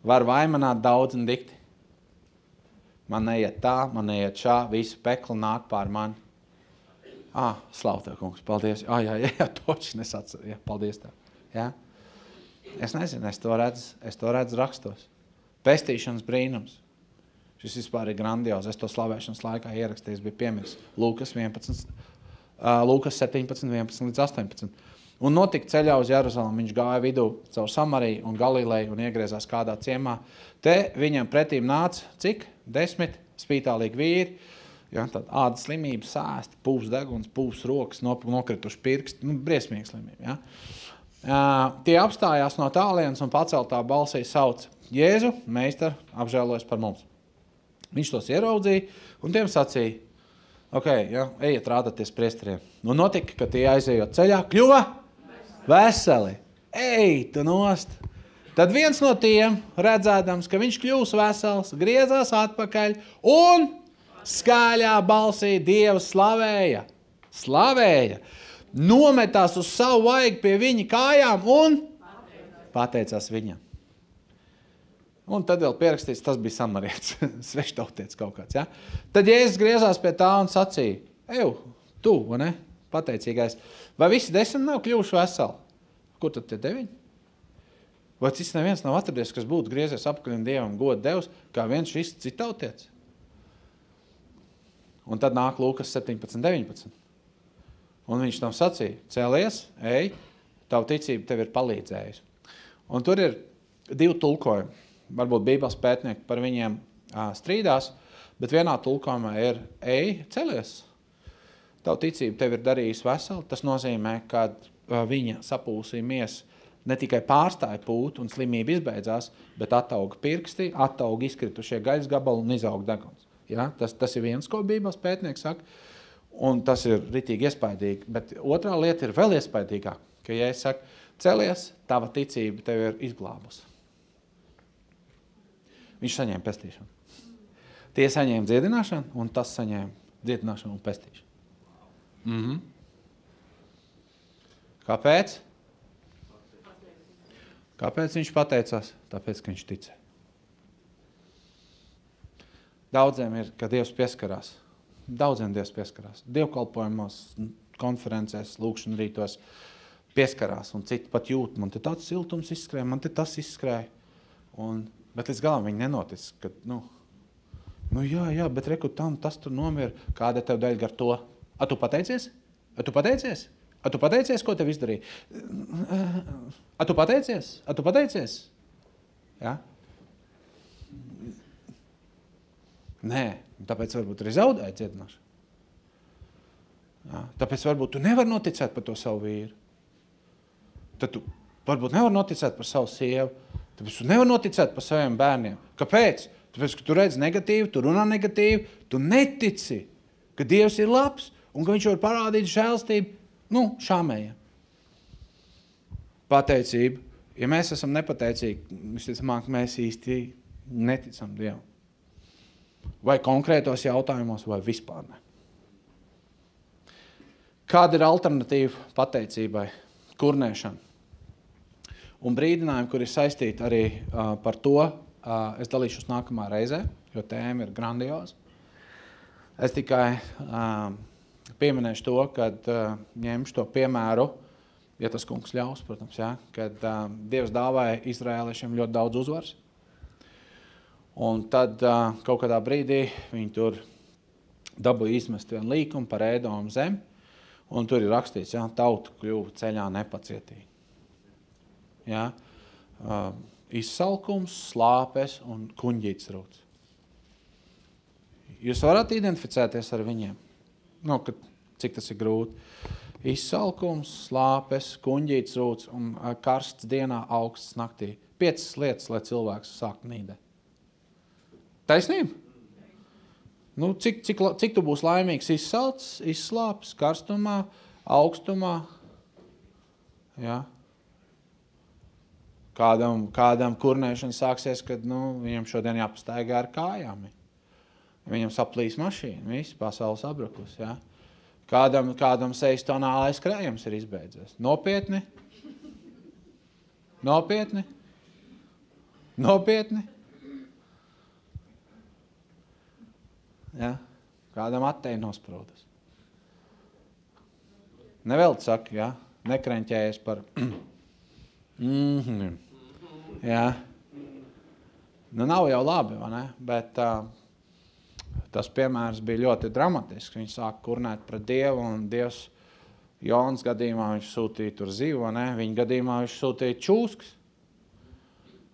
Var vaimanāt daudz un dikti. Man neiet tā, man neiet šā, visu peklu nāk pār mani. Ah, slavu tev, kungs, paldies. Ah, jā, jā, jā toči nesatceru. Jā, paldies tev. Jā. Es nezinu, es to redzu, es to redzu rakstos. Pestīšanas brīnums. Šis vispār ir grandios. Es to slavēšanas laikā ierakstīju, bija piemirs. Lūkas 11, uh, Lūkas 17, 11 līdz 18. Un notika ceļā uz Jeruzalem. Viņš gāja vidū caur Samariju un Galileju un iegriezās kādā ciemā. Te viņam pretīm nāca cik? Desmit spītālīgi vīri. Ja, tad ādas slimība, sāsti, pūs deguns, pūs rokas, nokrituši pirksti. Nu, briesmīga slimība. Ja. Uh, tie apstājās no tālienes un paceltā balsī sauc Jēzu, meistar, apžēlojas par mums. Viņš tos ieraudzīja un tiem sacīja, ok, ja, ejiet rādāties priesteriem. Nu, notika, ka tie aizējot ceļā, kļuva veseli. Ej, tu nost! Tad viens no tiem, redzēdams, ka viņš kļūs vesels, griezās atpakaļ un skaļā balsī Dievu slavēja. Slavēja, nometās uz savu vaigu pie viņa kājām un pateicās viņam. Un tad vēl pierakstīts, tas bija samarietis, sveštautietis kaut kāds. Ja? Tad Jēzus griezās pie tā un sacīja, ej, tu, ne, pateicīgais, vai visi desmit nav kļuvuši veseli? Kur tad tie deviņi? Vai cits neviens nav atradies, kas būtu griezies apakaļ un Dievam godu devis, kā viens šis citautiets? Un tad nāk Lūkas 17, 19. Un viņš tam sacīja, cēlies, ej, tavu ticību tev ir palīdzējusi. Un tur ir divi tulkojumi. Varbūt Bībeles pētnieki par viņiem strīdās, bet vienā tulkojumā ir, ej, cēlies. Tavu ticību tev ir darījusi veseli. Tas nozīmē, ka viņa sapulsīja miesa ne tikai pārstāja pūt un slimība izbeidzās, bet attauga pirksti, attauga izkritušie gaļas gabali un izauga deguns. Ja? Tas, tas ir viens, ko Bībeles pētnieks saka, un tas ir ritīgi iespaidīgi. Bet otrā lieta ir vēl iespaidīgāk, ka, ja es saku, celies, tava ticība tev ir izglābusi. Viņš saņēma pestīšanu. Tie saņēma dziedināšanu, un tas saņēma dziedināšanu un pestīšanu. Mm -hmm. Kāpēc? Kāpēc viņš pateicās? Tāpēc, ka viņš ticēja. Daudziem ir, ka Dievs pieskarās. Daudziem Dievs pieskarās. Dievkalpojumos, konferencēs, lūkšanā rītos pieskarās, un citi pat jūt, man te tāds siltums izskrēja, man te tas izskrēja. Un, bet līdz galam viņi nenotic, ka, nu, nu jā, jā, bet reku tam, tas tur nomira, kāda tev daļa gar to. A tu pateicies? A tu pateicies? A tu pateicies, ko tev izdarīja? A tu pateicies? A tu pateicies? Ja? Nē, tāpēc varbūt arī zaudēja dziedināšanu. Ja? Tāpēc varbūt tu nevari noticēt par to savu vīru. Tad tu varbūt nevari noticēt par savu sievu. Tāpēc tu nevari noticēt par saviem bērniem. Kāpēc? Tāpēc, ka tu redz negatīvu, tu runā negatīvi, tu netici, ka Dievs ir labs un ka viņš var parādīt žēlstību Nu, šāmējiem. Pateicība. Ja mēs esam nepateicīgi, visticamāk, mēs īsti neticam Dievam. Vai konkrētos jautājumos, vai vispār ne. Kāda ir alternatīva pateicībai? Kurnēšana. Un brīdinājumi, kur ir saistīti arī uh, par to, uh, es dalīšos nākamā reizē, jo tēma ir grandioza. Es tikai uh, pieminēšu to, kad uh, ņemšu to piemēru, ja tas kungs ļaus, protams, ja, kad uh, Dievs dāvāja izrēliešiem ļoti daudz uzvaras. Un tad uh, kaut kādā brīdī viņi tur dabūja izmest vienu līkumu par ēdomu zemi, un tur ir rakstīts, ja, tauta kļuva ceļā nepacietīgi. Ja, uh, izsalkums, slāpes un kuņģīts rūts. Jūs varat identificēties ar viņiem? nu, kad, cik tas ir grūti. Izsalkums, slāpes, kuņģīts rūts un karsts dienā, augsts naktī. Piecas lietas, lai cilvēks sāktu nīdēt. Taisnība? Nu, cik, cik, cik tu būsi laimīgs izsalcis, izslāpis, karstumā, augstumā? Ja? Kādam, kādam kurnēšana sāksies, kad nu, viņam šodien jāpastaigā ar kājām. Viņam saplīs mašīna, viss pasaules abrukus. Ja? Kādam, kādam sejas tonālais krājums ir izbeidzies. Nopietni? Nopietni? Nopietni? Ja? Kādam attēļ nosprūdus. Nevelc saka, ja? nekrenķējies par mm -hmm. Ja? Nu, nav jau labi, vai ne? Bet, uh, tas piemērs bija ļoti dramatisks. Viņi sāka kurnēt pret Dievu, un Dievs Jonas gadījumā viņš sūtīja tur zivu, ne? viņa gadījumā viņš sūtīja čūskas.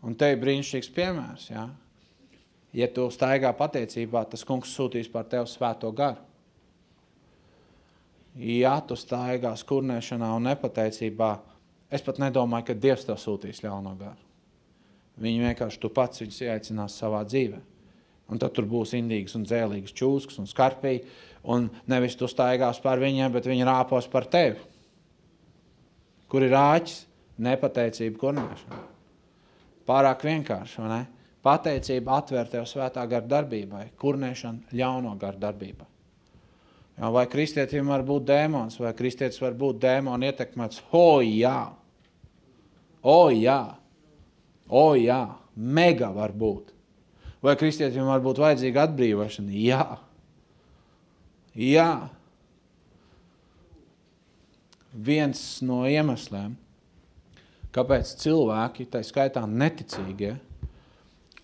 Un te ir brīnišķīgs piemērs. Ja? Ja tu staigā pateicībā, tas kungs sūtīs par tevi svēto garu. Ja tu staigās kurnēšanā un nepateicībā, es pat nedomāju, ka Dievs tev sūtīs ļauno garu. Viņi vienkārši tu pats viņus ieaicinās savā dzīvē. Un tad tur būs indīgs un dzēlīgs čūskas un skarpīgi, un nevis tu staigās par viņiem, bet viņi rāpos par tevi. Kur ir āķis? Nepateicība kurnēšana. Pārāk vienkārši, vai ne? Pateicība atver tev svētā gara darbībai, kurnēšana ļauno gara darbībai. Jā, vai kristietim var būt dēmons, vai kristietis var būt dēmona ietekmēts? O, jā! O, jā! O, jā! Mega var būt. Vai kristietim var būt vajadzīga atbrīvošana? Jā! Jā! Viens no iemesliem, kāpēc cilvēki, tā skaitā neticīgie,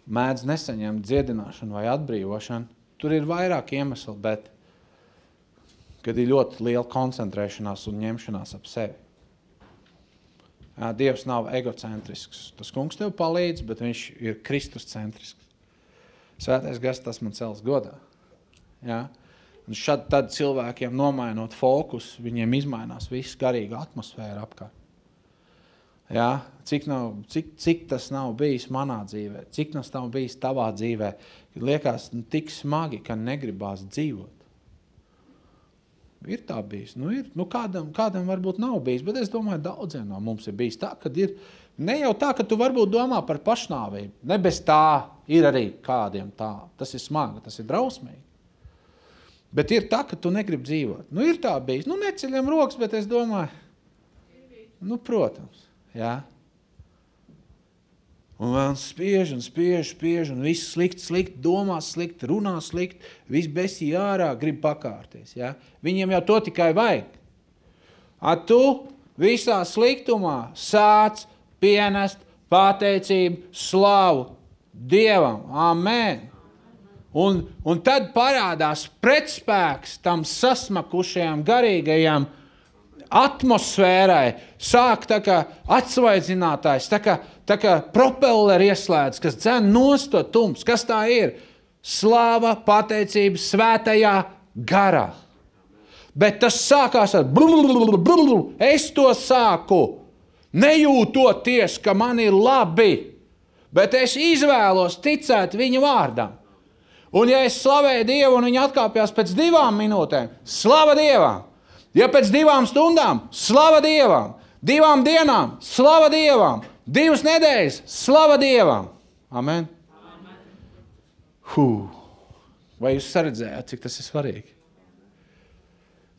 mēdz nesaņemt dziedināšanu vai atbrīvošanu. Tur ir vairāk iemeslu, bet kad ir ļoti liela koncentrēšanās un ņemšanās ap sevi. Dievs nav egocentrisks. Tas kungs tev palīdz, bet viņš ir Kristus centrisks. Svētais gars tas man cels godā. Jā? Un šad tad cilvēkiem nomainot fokus, viņiem izmainās viss garīga atmosfēra apkārt. Ja? Cik, nav, cik, cik tas nav bijis manā dzīvē, cik tas nav bijis tavā dzīvē, liekas nu, tik smagi, ka negribās dzīvot. Ir tā bijis. Nu, ir. Nu, kādam, kādam varbūt nav bijis, bet es domāju, daudziem no mums ir bijis tā, ka ir ne jau tā, ka tu varbūt domā par pašnāvību. Ne bez tā ir arī kādiem tā. Tas ir smagi, tas ir drausmīgi. Bet ir tā, ka tu negribi dzīvot. Nu, ir tā bijis. Nu, neceļam rokas, bet es domāju, nu, protams. Ja? Un vēl spiež, un spiež, spiež, un viss slikti, slikti, domā slikti, runā slikti, viss besī ārā, grib pakārties. Ja? Viņiem jau to tikai vajag. A tu visā sliktumā sāc pienest pateicību, slavu Dievam. Amen. Un, un tad parādās pretspēks tam sasmakušajam garīgajam atmosfērai sāk atsvaidzinātājs, tā kā, tā kā propelleri ieslēdz, kas dzen nost to tums. Kas tā ir? Slāva, pateicība svētajā garā. Bet tas sākās ar blūzi. Es to sāku nejūtoties, ka man ir labi, bet es izvēlos ticēt viņa vārdam. Un, ja es slavēju Dievu, un viņš atkāpjas pēc divām minūtēm, slava Dievam! Ja pēc divām stundām, slava Dievam, divām dienām, slava Dievam, divas nedēļas, slava Dievam. Amen. Amen. Huh. Vai jūs redzējāt, cik tas ir svarīgi?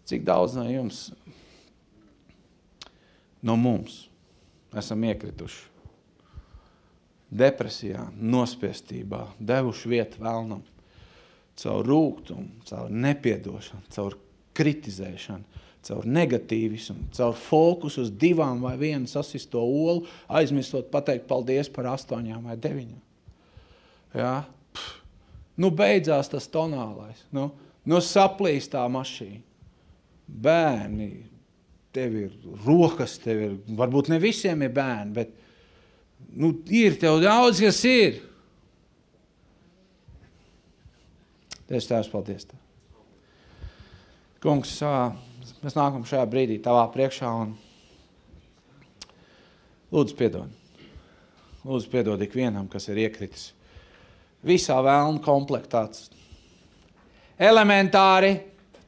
Cik daudz no jums, no mums, esam iekrituši depresijā, nospiestībā, devuši vietu vēlnam, caur rūkumu, caur nepiedošanu, caur kritizēšanu, caur negatīvismu, caur fokusu uz divām vai vienu sasisto olu, aizmirstot pateikt paldies par astoņām vai deviņām. Ja? Pff, nu beidzās tas tonālais, nu, nu saplīst tā mašīna. Bērni, tev ir rokas, tev ir, varbūt ne visiem ir bērni, bet nu, ir tev daudz, kas ir. Dievs, Tēvs, paldies Tev. Kungs, mēs nākam šajā brīdī tavā priekšā un lūdzu piedod. Lūdzu piedod ikvienam, kas ir iekritis visā vēlna komplektāts. Elementāri,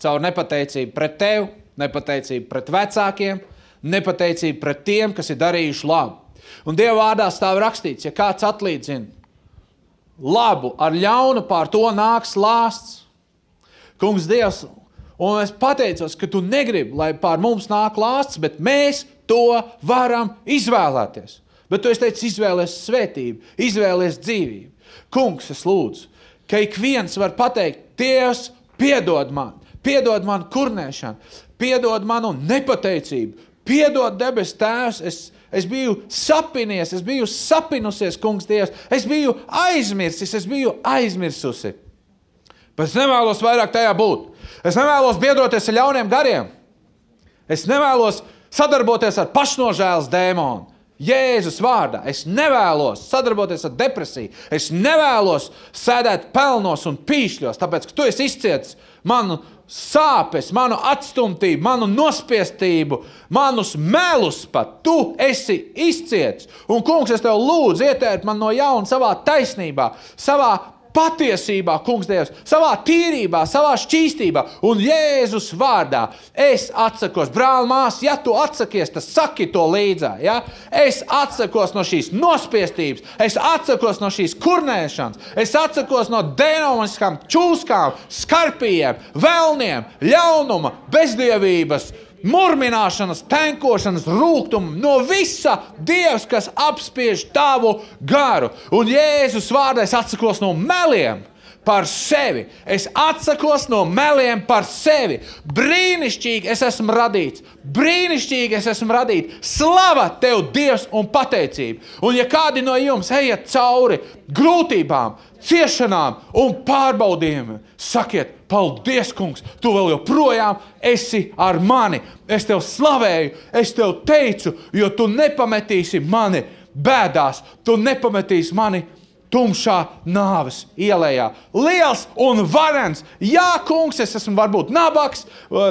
caur nepateicību pret tevi, nepateicību pret vecākiem, nepateicību pret tiem, kas ir darījuši labu. Un Dieva vārdā stāv rakstīts, ja kāds atlīdzina labu ar ļaunu, pār to nāks lāsts. Kungs, Dievs, Un es pateicos, ka tu negribi, lai pār mums nāk lāsts, bet mēs to varam izvēlēties. Bet tu teici, izvēlēties svētību, izvēlēties dzīvību. Kungs, es lūdzu, ka ik viens var pateikt, Dievs, piedod man, piedod man kurnēšanu, piedod manu nepateicību, piedod debes tēvs. Es, es biju sapinies, es biju sapinusies, kungs, Dievs, es biju aizmirsis, es biju aizmirsusi. Bet es nevēlos vairāk tajā būt. Es nevēlos biedoties ar ļauniem gariem. Es nevēlos sadarboties ar pašnožēlas dēmonu. Jēzus vārdā. Es nevēlos sadarboties ar depresiju. Es nevēlos sēdēt pelnos un pīšļos, tāpēc ka tu esi izcietis manu sāpes, manu atstumtību, manu nospiestību, manus melus pat. Tu esi izcietis. Un, kungs, es tev lūdzu, ietērt man no jauna savā taisnībā, savā patiesībā, kungs, Dievs, savā tīrībā, savā šķīstībā un Jēzus vārdā. Es atsakos, brāl, māsas, ja tu atsakies, tad saki to līdzā. Ja? Es atsakos no šīs nospiestības, es atsakos no šīs kurnēšanas, es atsakos no denomiskām čūskām, skarpījiem, vēlniem, ļaunuma, bezdievības murmināšanas, tenkošanas, rūkuma, no visa Dievs, kas apspiež tavu garu. Un Jēzus vārdā es atsakos no meliem. Par sevi. Es atsakos no meliem par sevi. Brīnišķīgi es esmu radīts. Brīnišķīgi es esmu radīts. Slava tev, Dievs, un pateicība. Un, ja kādi no jums ejat cauri grūtībām, ciešanām un pārbaudījumiem. Sakiet, paldies, kungs, tu vēl joprojām esi ar mani. Es tev slavēju, es tev teicu, jo tu nepametīsi mani bēdās, tu nepametīsi mani tumšā nāves ielā. Liels un varens. Jā, kungs, es esmu varbūt nabaks,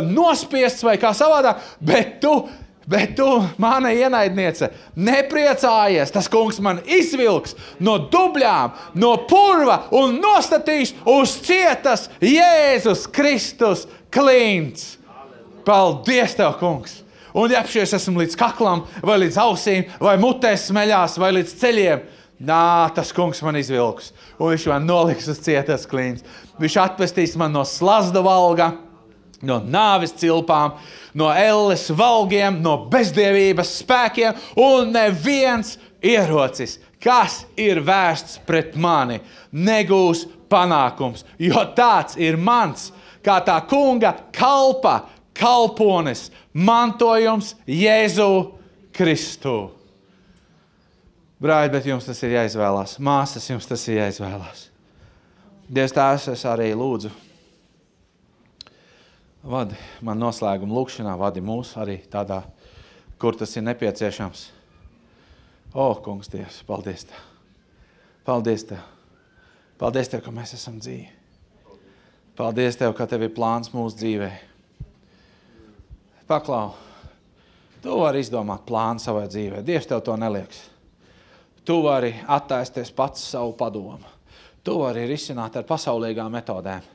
nospiests vai kā savādāk, bet tu Bet tu, mana ienaidniece, nepriecājies. Tas kungs man izvilks no dubļām, no purva un nostatīs uz cietas Jēzus Kristus klints. Paldies, tev, kungs! Un ja es esmu līdz kaklam, vai līdz ausīm, vai mutē smeļās, vai līdz ceļiem, nā, tas kungs man izvilks. Un viņš man noliks uz cietas klints. Viņš atpestīs man no slazda valga no nāves cilpām, no elles valgiem, no bezdievības spēkiem, un neviens ierocis, kas ir vērsts pret mani, negūs panākums, jo tāds ir mans, kā tā kunga kalpa, kalponis, mantojums Jēzu Kristu. Brāļi, bet jums tas ir jāizvēlās. Māsas, jums tas ir jāizvēlās. Dievs, tās es arī lūdzu Vadi man noslēguma lūkšanā, vadi mūs arī tādā, kur tas ir nepieciešams. O, kungs, Dievs, paldies Tev! Paldies Tev! Paldies Tev, ka mēs esam dzīvi! Paldies Tev, ka Tev ir plāns mūsu dzīvē! Paklau! Tu vari izdomāt plānu savai dzīvē. Dievs tev to nelieks. Tu vari attaisties pats savu padomu. Tu vari risināt ar pasaulīgām metodēm.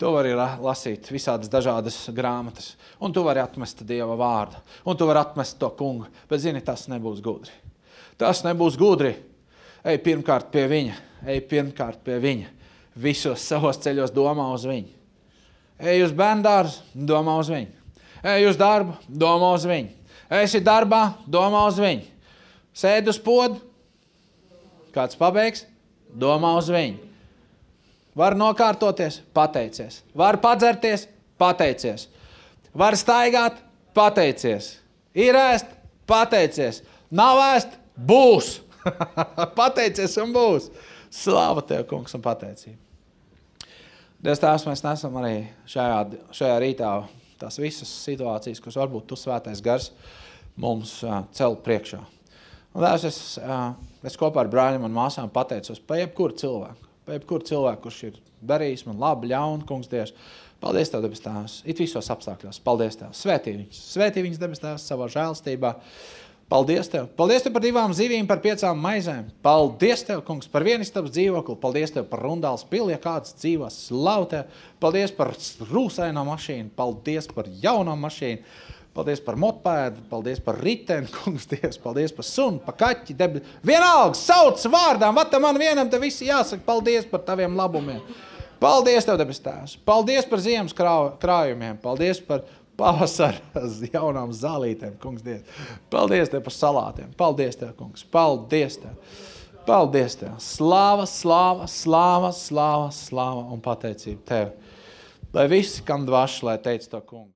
Tu vari lasīt visādas dažādas grāmatas, un tu vari atmest Dieva vārdu, un tu vari atmest to kungu. Bet, zini, tas nebūs gudri. Tas nebūs gudri. Ej pirmkārt pie viņa, ej pirmkārt pie viņa. Visos savos ceļos domā uz viņu. Ej uz bērnu domā uz viņu. Ej uz darbu, domā uz viņu. Esi darbā, domā uz viņu. Sēdi uz podu, kāds pabeigs, domā uz viņu. Var nokārtoties, pateicies. Var padzerties, pateicies. Var staigāt, pateicies. Ir ēst, pateicies. Nav ēst, būs. pateicies un būs. Slāva tev, kungs, un pateicība. Dievs, Tēvs, mēs nesam arī šajā, šajā rītā tās visas situācijas, kuras varbūt tu svētais gars mums uh, cel priekšā. Un, Tēvs, es, uh, es kopā ar brāļiem un māsām pateicos par jebkuru cilvēku par jebkuru cilvēku, kurš ir darījis man labu, ļaunu, kungs, Dievs. Paldies, Tev, debes Tēvs, it visos apstākļos. Paldies, Tev, svētī viņus, svētī viņus, debes Tēvs, savā žēlstībā. Paldies Tev! Paldies Tev par divām zivīm, par piecām maizēm. Paldies Tev, kungs, par vienistabas dzīvokli. Paldies Tev par rundāls pili, ja kāds dzīvos slautē. Paldies par rūsaino mašīnu. Paldies par jauno mašīnu. Paldies par mopēdu, paldies par riteni, kungs, Dievs, paldies par sunu, par kaķi. Debi. Vienalga, sauc vārdām, vata man vienam te visi jāsaka paldies par taviem labumiem. Paldies Tev, debes tēvs. Paldies par ziemas krājumiem. Paldies par pavasara jaunām zālītēm, kungs, Dievs. Paldies Tev par salātiem. Paldies Tev, kungs. Paldies Tev. Paldies Tev. Slāva, slāva, slāva, slāva, slāva un pateicība Tev. Lai visi, kam dvaši, lai teic to kungu.